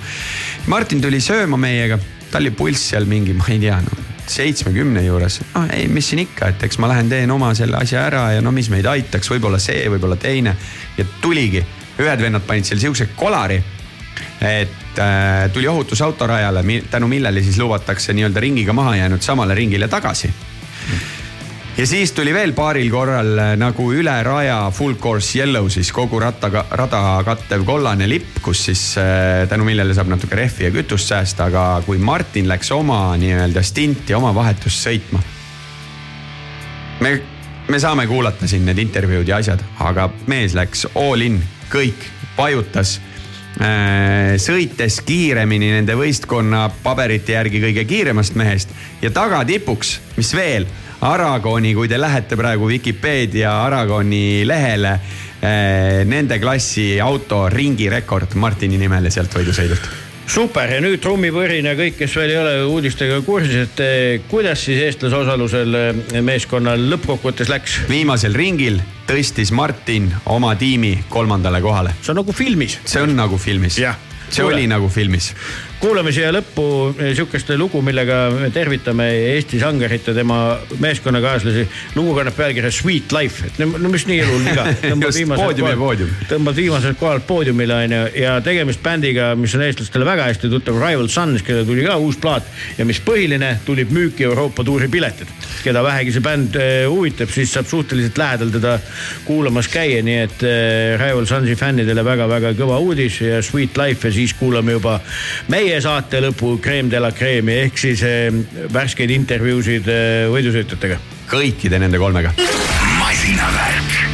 Martin tuli sööma meiega, tal oli pulss seal mingi, ma ei tea noh seitsmekümne juures, ah ei, mis siin ikka, et eks ma lähen teen oma selle asja ära ja no mis meid aitaks, võib-olla see, võib-olla teine. ja tuligi, ühed vennad panid seal siukse kolari, et äh, tuli ohutusauto rajale, tänu millele siis lubatakse nii-öelda ringiga maha jäänud samale ringile tagasi ja siis tuli veel paaril korral äh, nagu üle raja full course yellow siis kogu rattaga, rada kattev kollane lipp, kus siis äh, tänu millele saab natuke rehvi ja kütust säästa, aga kui Martin läks oma nii-öelda stinti, oma vahetust sõitma. me, me saame kuulata siin need intervjuud ja asjad, aga mees läks all in, kõik, vajutas sõites kiiremini nende võistkonna paberite järgi kõige kiiremast mehest ja tagatipuks, mis veel Aragoni, kui te lähete praegu Vikipeedia Aragoni lehele, eh, nende klassi auto ringirekord Martini nimele sealt võidusõidult super ja nüüd trummipõrin ja kõik, kes veel ei ole uudistega kursis, et eh, kuidas siis eestlase osalusel eh, meeskonnal lõppkokkuvõttes läks? viimasel ringil tõstis Martin oma tiimi kolmandale kohale. see on nagu filmis. see on nagu filmis. see Kuule. oli nagu filmis. Kuulame siia lõppu sihukest lugu, millega me tervitame Eesti Sangarit ja tema meeskonnakaaslasi. lugu kannab pealkirja Sweet Life, et no mis nii elul viga. Just, poodium ja poodium. tõmbad viimasel kohal poodiumile onju ja tegemist bändiga, mis on eestlastele väga hästi tuttav, Rival Sons, kellel tuli ka uus plaat ja mis põhiline, tulid müüki Euroopa tuuri piletid. keda vähegi see bänd eh, huvitab, siis saab suhteliselt lähedal teda kuulamas käia, nii et eh, Rival Sonsi fännidele väga-väga kõva uudis ja Sweet Life ja siis kuulame juba meie saate lõpu Creme de la Creme'i ehk siis eh, värskeid intervjuusid eh, võidusõitjatega. kõikide nende kolmega. masinavärk.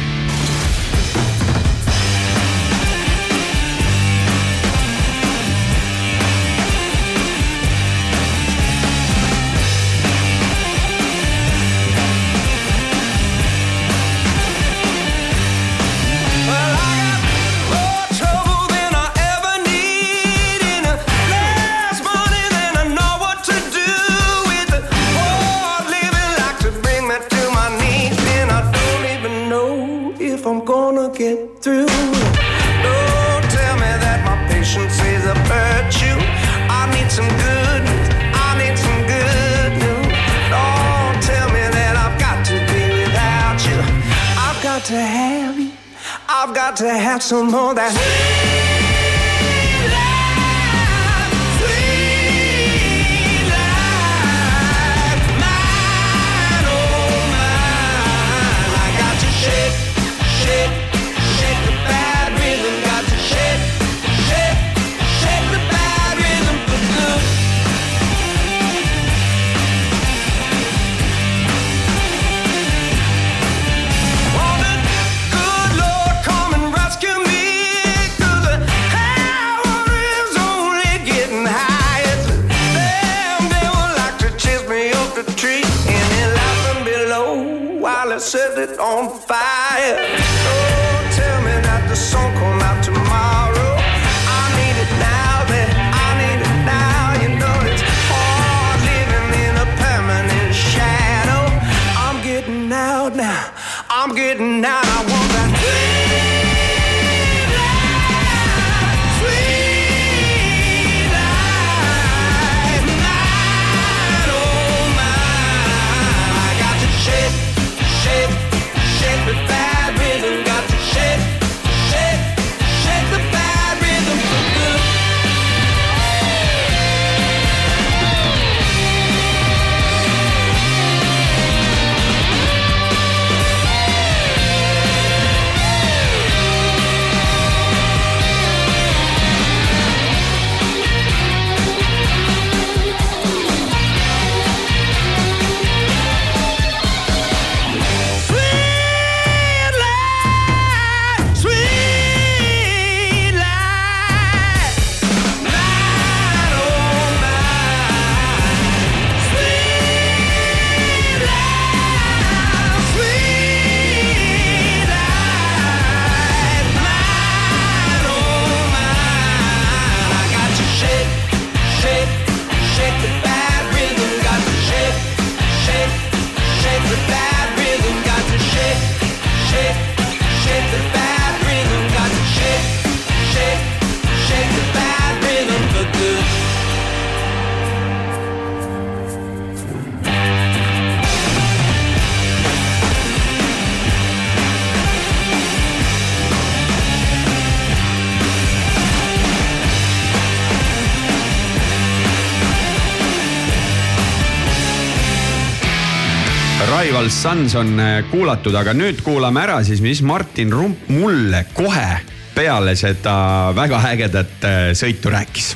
Sons on äh, kuulatud, aga nüüd kuulame ära siis, mis Martin Rump mulle kohe peale seda väga ägedat äh, sõitu rääkis.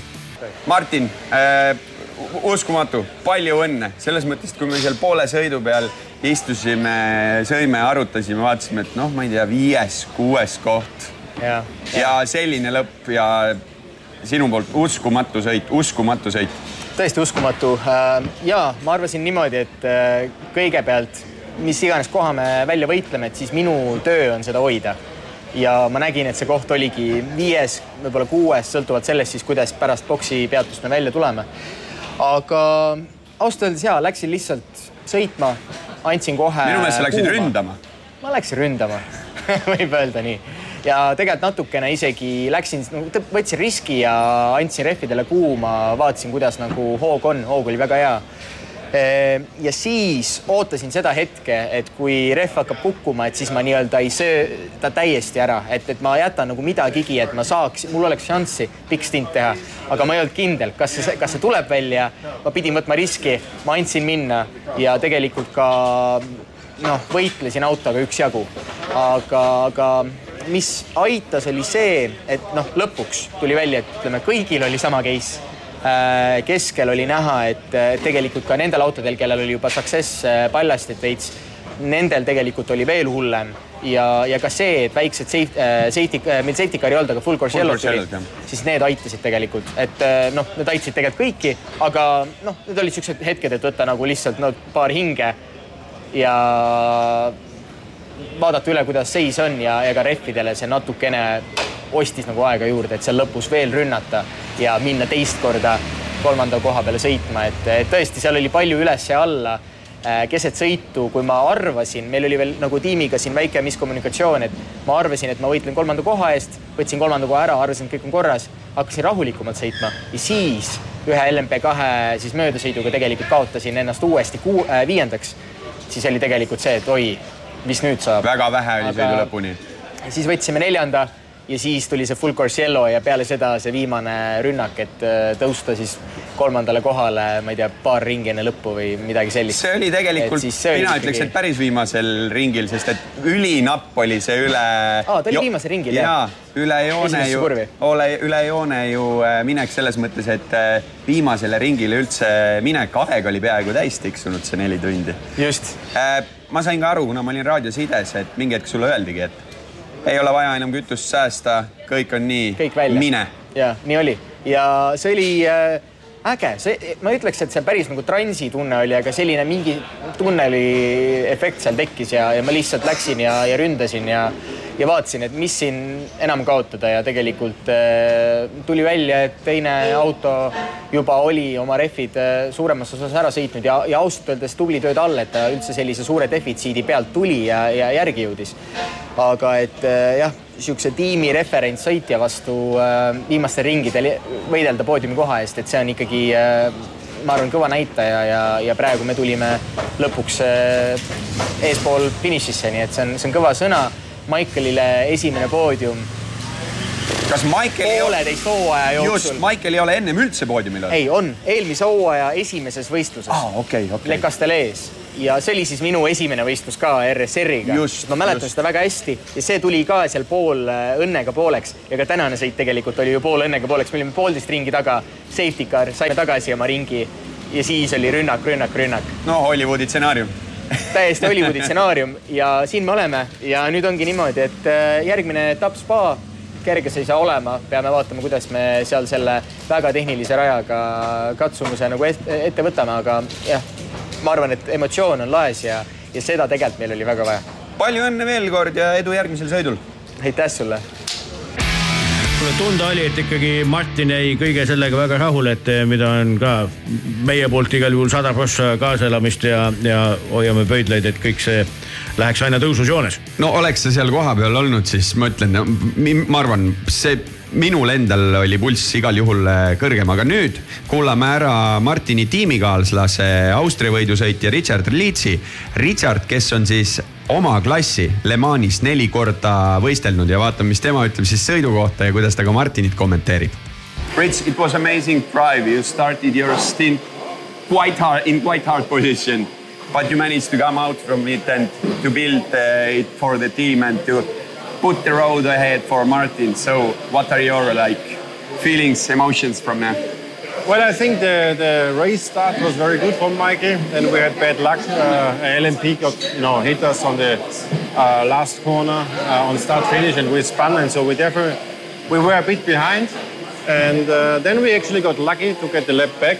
Martin äh,, uskumatu, palju õnne selles mõttes, et kui me seal poole sõidu peal istusime, sõime, arutasime, vaatasime, et noh, ma ei tea, viies-kuues koht ja, ja selline lõpp ja sinu poolt uskumatu sõit, uskumatu sõit. tõesti uskumatu. ja ma arvasin niimoodi, et äh, kõigepealt, mis iganes koha me välja võitleme, et siis minu töö on seda hoida. ja ma nägin, et see koht oligi viies, võib-olla kuues, sõltuvalt sellest siis, kuidas pärast boksi peatust me välja tuleme. aga ausalt öeldes ja läksin lihtsalt sõitma, andsin kohe. minu meelest sa läksid ründama. ma läksin ründama, võib öelda nii. ja tegelikult natukene isegi läksin no,, võtsin riski ja andsin rehvidele kuuma, vaatasin, kuidas nagu hoog on, hoog oli väga hea ja siis ootasin seda hetke, et kui rehv hakkab kukkuma, et siis ma nii-öelda ei söö ta täiesti ära, et, et ma jätan nagu midagigi, et ma saaks, mul oleks šanssi pikk stint teha. aga ma ei olnud kindel, kas see, kas see tuleb välja, ma pidin võtma riski, ma andsin minna ja tegelikult ka noh, võitlesin autoga üksjagu. aga, aga mis aitas, oli see, et noh, lõpuks tuli välja, et ütleme, kõigil oli sama case keskel oli näha, et äh, tegelikult ka nendel autodel, kellel oli juba success äh, paljastit veits, nendel tegelikult oli veel hullem. Ja, ja ka see, et väiksed safety, safety, meil safety car'i ei olnud, aga full course course tuli siis need aitasid tegelikult, et noh, need aitasid tegelikult kõiki, aga noh, need olid siuksed hetked, et võtta nagu lihtsalt no paar hinge ja vaadata üle, kuidas seis on ja, ja ka rehvidele see natukene ostis nagu aega juurde, et seal lõpus veel rünnata ja minna teist korda kolmanda koha peale sõitma, et tõesti, seal oli palju üles ja alla Äh, keset sõitu, kui ma arvasin, meil oli veel nagu tiimiga siin väike miskommunikatsioon, et ma arvasin, et ma võitlen kolmanda koha eest, võtsin kolmanda koha ära, arvasin, et kõik on korras, hakkasin rahulikumalt sõitma ja siis ühe LMP2 siis möödasõiduga tegelikult kaotasin ennast uuesti kuu, äh, viiendaks. siis oli tegelikult see, et oi, mis nüüd saab. väga vähe oli sõidu lõpuni. siis võtsime neljanda ja siis tuli see full course yellow ja peale seda see viimane rünnak, et äh, tõusta siis kolmandale kohale, ma ei tea, paar ringi enne lõppu või midagi sellist. see oli tegelikult, mina ütleks, et päris viimasel ringil, sest et ülinapp oli see üle. Aa, ta oli viimasel ringil, jah? üle joone ju ole üle joone ju äh, minek selles mõttes, et äh, viimasele ringile üldse minek, aeg oli peaaegu täis tiksunud, see neli tundi. just. ma sain ka aru, kuna ma olin raadiosides, et mingi hetk sulle öeldigi, et ei ole vaja enam kütust säästa, kõik on nii, kõik välja. mine. ja nii oli ja see oli äh, äge, see, ma ütleks, et see päris nagu transi tunne oli, aga selline mingi tunneli efekt seal tekkis ja, ja ma lihtsalt läksin ja, ja ründasin ja ja vaatasin, et mis siin enam kaotada ja tegelikult äh, tuli välja, et teine auto juba oli oma rehvid äh, suuremas osas ära sõitnud ja, ja ausalt öeldes tubli tööd all, et ta üldse sellise suure defitsiidi pealt tuli ja, ja järgi jõudis. aga et äh, jah, niisuguse tiimi referentssõitja vastu äh, viimastel ringidel võidelda poodiumi koha eest, et see on ikkagi äh, ma arvan, kõva näitaja ja, ja praegu me tulime lõpuks äh, eespool finišisse, nii et see on, see on kõva sõna. Michaelile esimene poodium kas Michael ei ole, pooleteist hooaja just, jooksul. Michael ei ole ennem üldse poodiumil olnud? ei, on eelmise hooaja esimeses võistluses aa, okei, okei. Le Castellees ja see oli siis minu esimene võistlus ka RSR-iga. Just, ma mäletan just. seda väga hästi ja see tuli ka seal pool äh, õnnega pooleks ja ka tänane sõit tegelikult oli ju pool õnnega pooleks, me olime poolteist ringi taga, safety car, saime tagasi oma ringi ja siis oli rünnak, rünnak, rünnak. no Hollywoodi stsenaarium. Täiesti Hollywoodi stsenaarium ja siin me oleme ja nüüd ongi niimoodi, et äh, järgmine etapp spa, kerge see ei saa olema, peame vaatama, kuidas me seal selle väga tehnilise rajaga katsumuse nagu et- ette võtame, aga jah, ma arvan, et emotsioon on laes ja, ja seda tegelikult meil oli väga vaja. palju õnne veel kord ja edu järgmisel sõidul. aitäh sulle kuule, tunda oli, et ikkagi Martin jäi kõige sellega väga rahule, et eh, mida on ka meie poolt igal juhul sada prossa kaasaelamist ja, ja hoiame pöidlaid, et kõik see läheks aina tõususjoones. no oleks sa seal kohapeal olnud, siis ma ütlen, ma arvan, see minul endal oli pulss igal juhul äh, kõrgem, aga nüüd kuulame ära Martini tiimikaaslase Austria võidusõitja Richard Liitsi. Richard, kes on siis oma klassi Le Manis neli korda võistelnud ja vaatame, mis tema ütleb siis sõidu kohta ja kuidas ta ka Martinit kommenteerib. Rich, it was amazing drive. You started your stint quite hard in quite hard position, but you managed to come out from it and to build uh, it for the team and to put the road ahead for Martin. So, what are your like feelings, emotions from that? Well, I think the, the race start was very good for Mikey. Then we had bad luck. Uh, LMP got you know hit us on the uh, last corner uh, on start finish, and we spun, and so we definitely we were a bit behind. And uh, then we actually got lucky to get the lap back,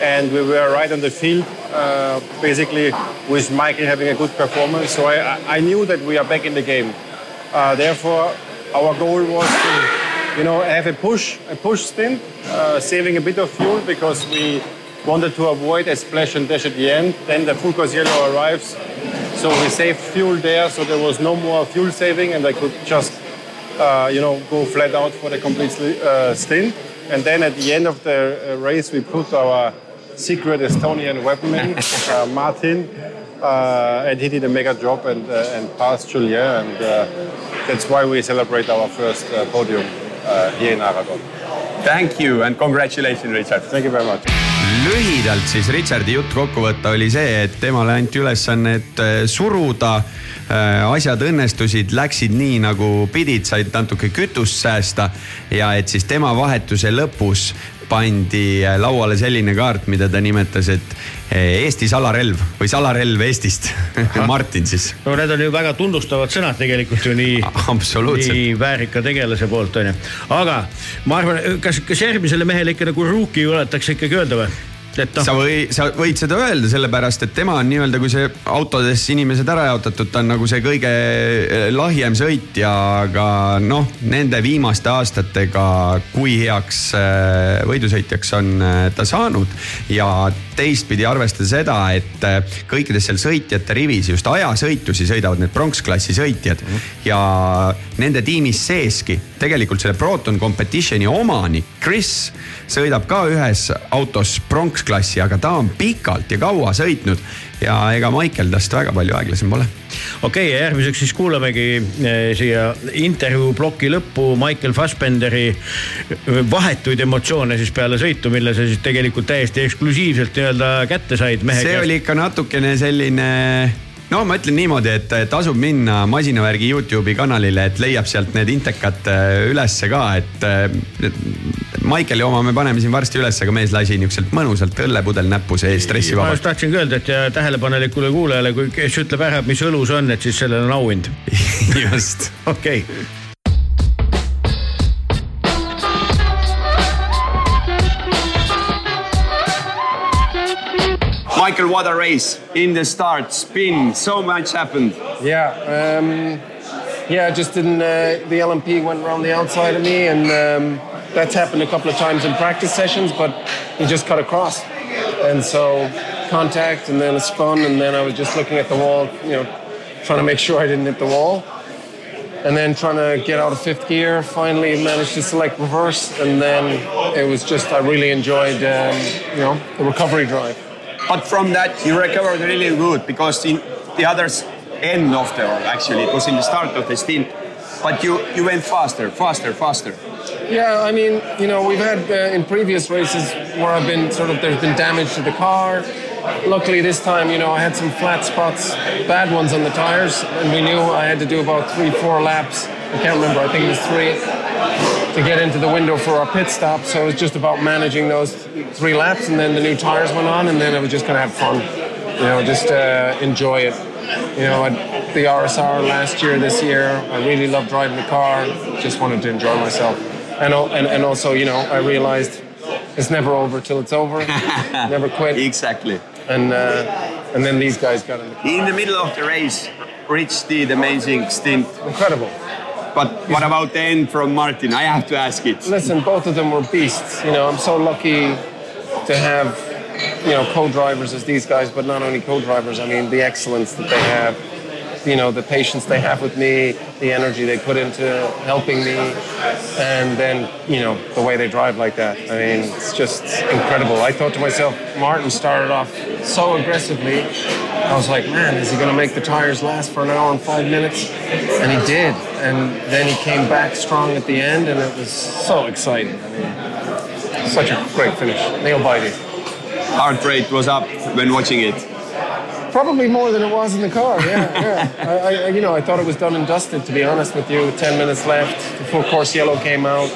and we were right on the field, uh, basically with Mikey having a good performance. So I- I knew that we are back in the game. Uh, therefore, our goal was to, you know, have a push, a push stint, uh, saving a bit of fuel because we wanted to avoid a splash and dash at the end. Then the full course yellow arrives, so we saved fuel there, so there was no more fuel saving, and I could just uh, you know, go flat out for the complete uh, stint. And then at the end of the uh, race, we put our secret Estonian weaponman, uh, Martin, uh, and he did a mega job and, uh, and passed Julien. And uh, that's why we celebrate our first uh, podium uh, here in Aragon. Thank you and congratulations, Richard. Thank you very much. lühidalt siis Richardi jutt kokku võtta oli see, et temale anti ülesanne, et äh, suruda. asjad õnnestusid, läksid nii nagu pidid, said natuke kütust säästa ja et siis tema vahetuse lõpus pandi äh, lauale selline kaart, mida ta nimetas, et äh, Eesti salarelv või salarelv Eestist Martin siis. no need on ju väga tunnustavad sõnad tegelikult ju nii. nii väärika tegelase poolt on ju. aga ma arvan, kas, kas järgmisele mehele ikka nagu rookie juletakse ikkagi öelda või? Noh. sa või, sa võid seda öelda, sellepärast et tema on nii-öelda, kui see autodes inimesed ära jaotatud, ta on nagu see kõige eh, lahjem sõitja, aga noh, nende viimaste aastatega, kui heaks eh, võidusõitjaks on eh, ta saanud. ja teistpidi arvestada seda, et kõikides seal sõitjate rivis just ajasõitusi sõidavad need pronksklassi sõitjad ja nende tiimis seeski tegelikult selle Proton Competitioni omanik Chris sõidab ka ühes autos pronksklassi, aga ta on pikalt ja kaua sõitnud ja ega Michael tast väga palju aeglasem pole. okei okay,, järgmiseks siis kuulamegi eh, siia intervjuu ploki lõppu Michael Fassbenderi vahetuid emotsioone siis peale sõitu, mille sa siis tegelikult täiesti eksklusiivselt nii-öelda kätte said mehe see käest. oli ikka natukene selline no ma ütlen niimoodi, et tasub minna masinavärgi Youtube'i kanalile, et leiab sealt need intekad äh, ülesse ka, et äh, Maikeli oma me paneme siin varsti üles, aga mees lasi niisuguselt mõnusalt õllepudel näppu sees ma just stressivabalt. tahtsingi öelda, et ja tähelepanelikule kuulajale, kui kes ütleb ära, mis õlu see on, et siis sellel on auhind. just. okei okay. What a race. In the start, spin, so much happened. Yeah, um, yeah. Just in uh, the LMP went around the outside of me, and um, that's happened a couple of times in practice sessions. But he just cut across, and so contact, and then a spun, and then I was just looking at the wall, you know, trying to make sure I didn't hit the wall, and then trying to get out of fifth gear. Finally managed to select reverse, and then it was just I really enjoyed, um, you know, the recovery drive. But from that, you recovered really good because in the other end of the, actually, it was in the start of the stint. But you, you went faster, faster, faster. Yeah, I mean, you know, we've had uh, in previous races where I've been sort of there's been damage to the car. Luckily, this time, you know, I had some flat spots, bad ones on the tires, and we knew I had to do about three, four laps. I can't remember. I think it was three to get into the window for our pit stop. So it was just about managing those three laps, and then the new tires went on, and then I was just gonna have fun. You know, just uh, enjoy it. You know, I, the RSR last year, this year, I really loved driving the car. Just wanted to enjoy myself, and and, and also, you know, I realized it's never over till it's over. never quit. Exactly. And uh, and then these guys got in the In the middle of the race, Rich did amazing stint. Incredible. But what about the end from Martin? I have to ask it. Listen, both of them were beasts. You know, I'm so lucky to have, you know, co-drivers as these guys, but not only co-drivers. I mean, the excellence that they have, you know, the patience they have with me, the energy they put into helping me, and then, you know, the way they drive like that. I mean, it's just incredible. I thought to myself, Martin started off so aggressively. I was like, man, is he going to make the tires last for an hour and five minutes? And he did. And then he came back strong at the end, and it was so exciting. I mean, such a great finish. Nail biting. Heart rate was up when watching it. Probably more than it was in the car. Yeah, yeah. I, I, you know, I thought it was done and dusted. To be honest with you, ten minutes left. The full course yellow came out.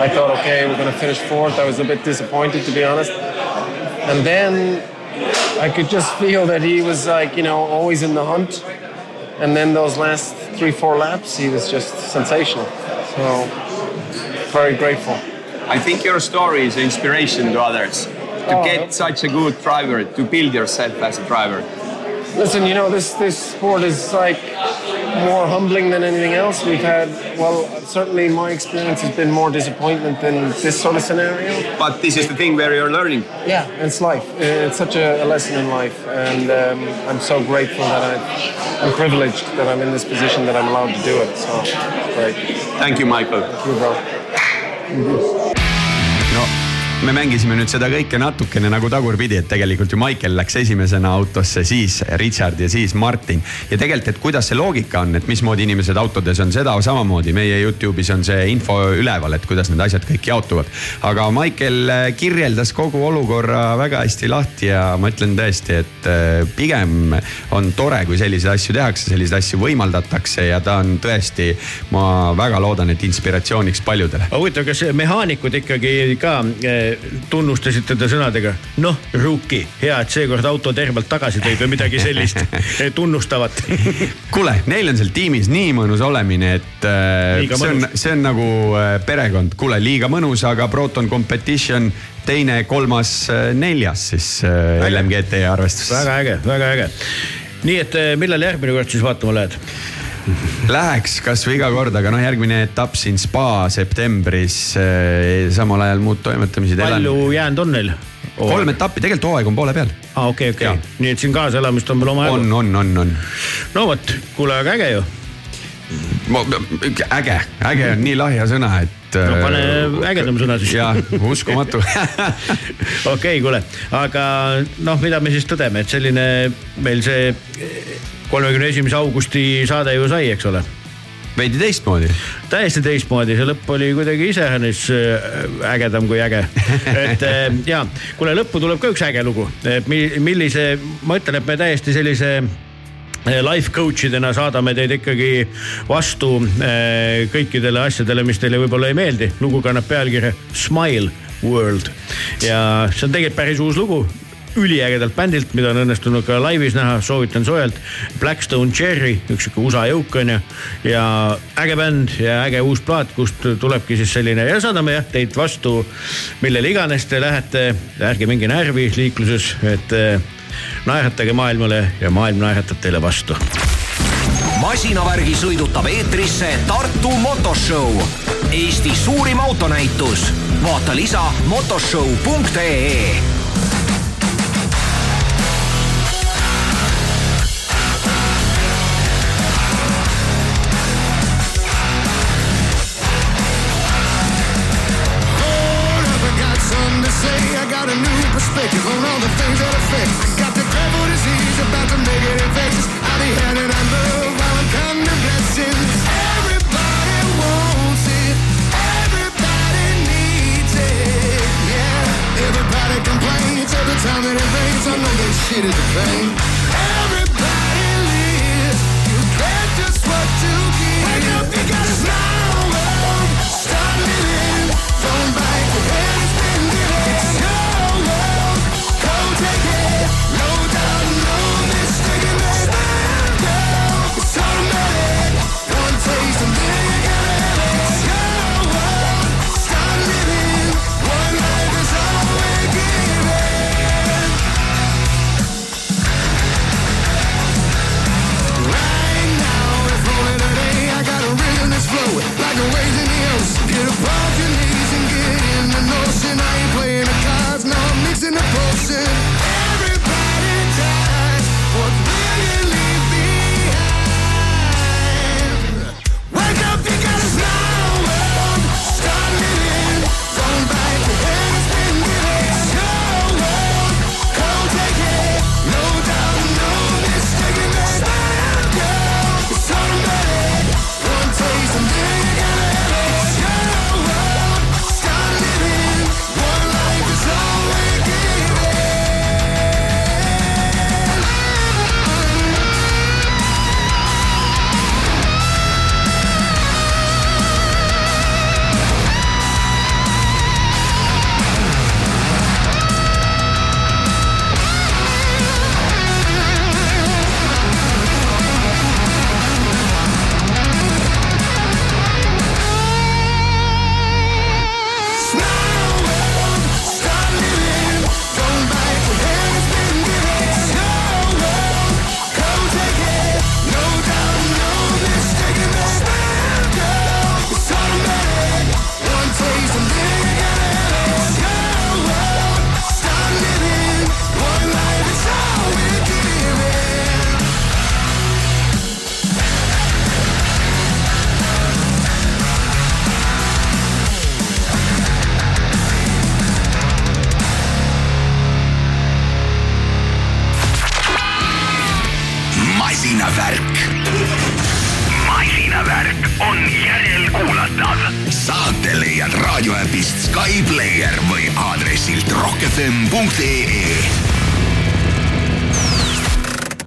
I thought, okay, we're going to finish fourth. I was a bit disappointed, to be honest. And then I could just feel that he was like, you know, always in the hunt. And then those last three, four laps, he was just sensational. So very grateful. I think your story is inspiration to others. To Oh, get such a good driver, to build yourself as a driver. Listen, you know this this sport is like more humbling than anything else. We've had, well, certainly my experience has been more disappointment than this sort of scenario. But this is the thing where you're learning. Yeah, it's life. It's such a, a lesson in life, and um, I'm so grateful that I, I'm privileged that I'm in this position that I'm allowed to do it. So, great. Thank you, Michael. Thank you, bro. no me mängisime nüüd seda kõike natukene nagu tagurpidi, et tegelikult ju Michael läks esimesena autosse, siis Richard ja siis Martin. ja tegelikult, et kuidas see loogika on, et mismoodi inimesed autodes on, seda samamoodi meie Youtube'is on see info üleval, et kuidas need asjad kõik jaotuvad. aga Michael äh, kirjeldas kogu olukorra väga hästi lahti ja ma ütlen tõesti, et äh, pigem on tore, kui selliseid asju tehakse, selliseid asju võimaldatakse ja ta on tõesti, ma väga loodan, et inspiratsiooniks paljudele. huvitav, kas mehaanikud ikkagi ka tunnustasid teda sõnadega, noh, Ruki, hea, et seekord auto tervelt tagasi tõid või midagi sellist tunnustavat kuule, neil on seal tiimis nii mõnus olemine, et äh, Liiga see on, see on nagu äh, perekond, kuule liiga mõnus, aga Proton Competition teine, kolmas, neljas siis äh, LMGT arvestuses. väga äge, väga äge. nii et millal järgmine kord siis vaatama lähed? Läheks kasvõi iga kord, aga noh, järgmine etapp siin spa septembris äh, samal ajal muud toimetamised. palju jäänud on neil? kolm etappi, tegelikult hooaeg on poole peal. aa, okei, okei, nii et siin kaasaelamist on veel omajagu. on, on, on, on. no vot, kuule, aga äge ju. äge, äge on nii lahja sõna, et. no pane ägedam sõna siis. jah, uskumatu okei, kuule, aga noh, mida me siis tõdeme, et selline meil see kolmekümne esimese augusti saade ju sai, eks ole veidi teistmoodi. täiesti teistmoodi, see lõpp oli kuidagi iseenesest äh, ägedam kui äge. et äh, ja, kuule lõppu tuleb ka üks äge lugu, millise, ma ütlen, et me täiesti sellise äh, life coach idena saadame teid ikkagi vastu kõikidele asjadele, mis teile võib-olla ei meeldi. lugu kannab pealkirja Smile World ja see on tegelikult päris uus lugu üliägedalt bändilt, mida on õnnestunud ka laivis näha, soovitan soojalt. Blackstone Cherry, üks sihuke USA jõuk on ju. ja äge bänd ja äge uus plaat, kust tulebki siis selline ja saadame jah teid vastu, millele iganes te lähete. ärge minge närvi liikluses, et eh, naeratage maailmale ja maailm naeratab teile vastu. masinavärgi sõidutab eetrisse Tartu Motoshow, Eesti suurim autonäitus. vaata lisa motoshow.ee kid is a vein.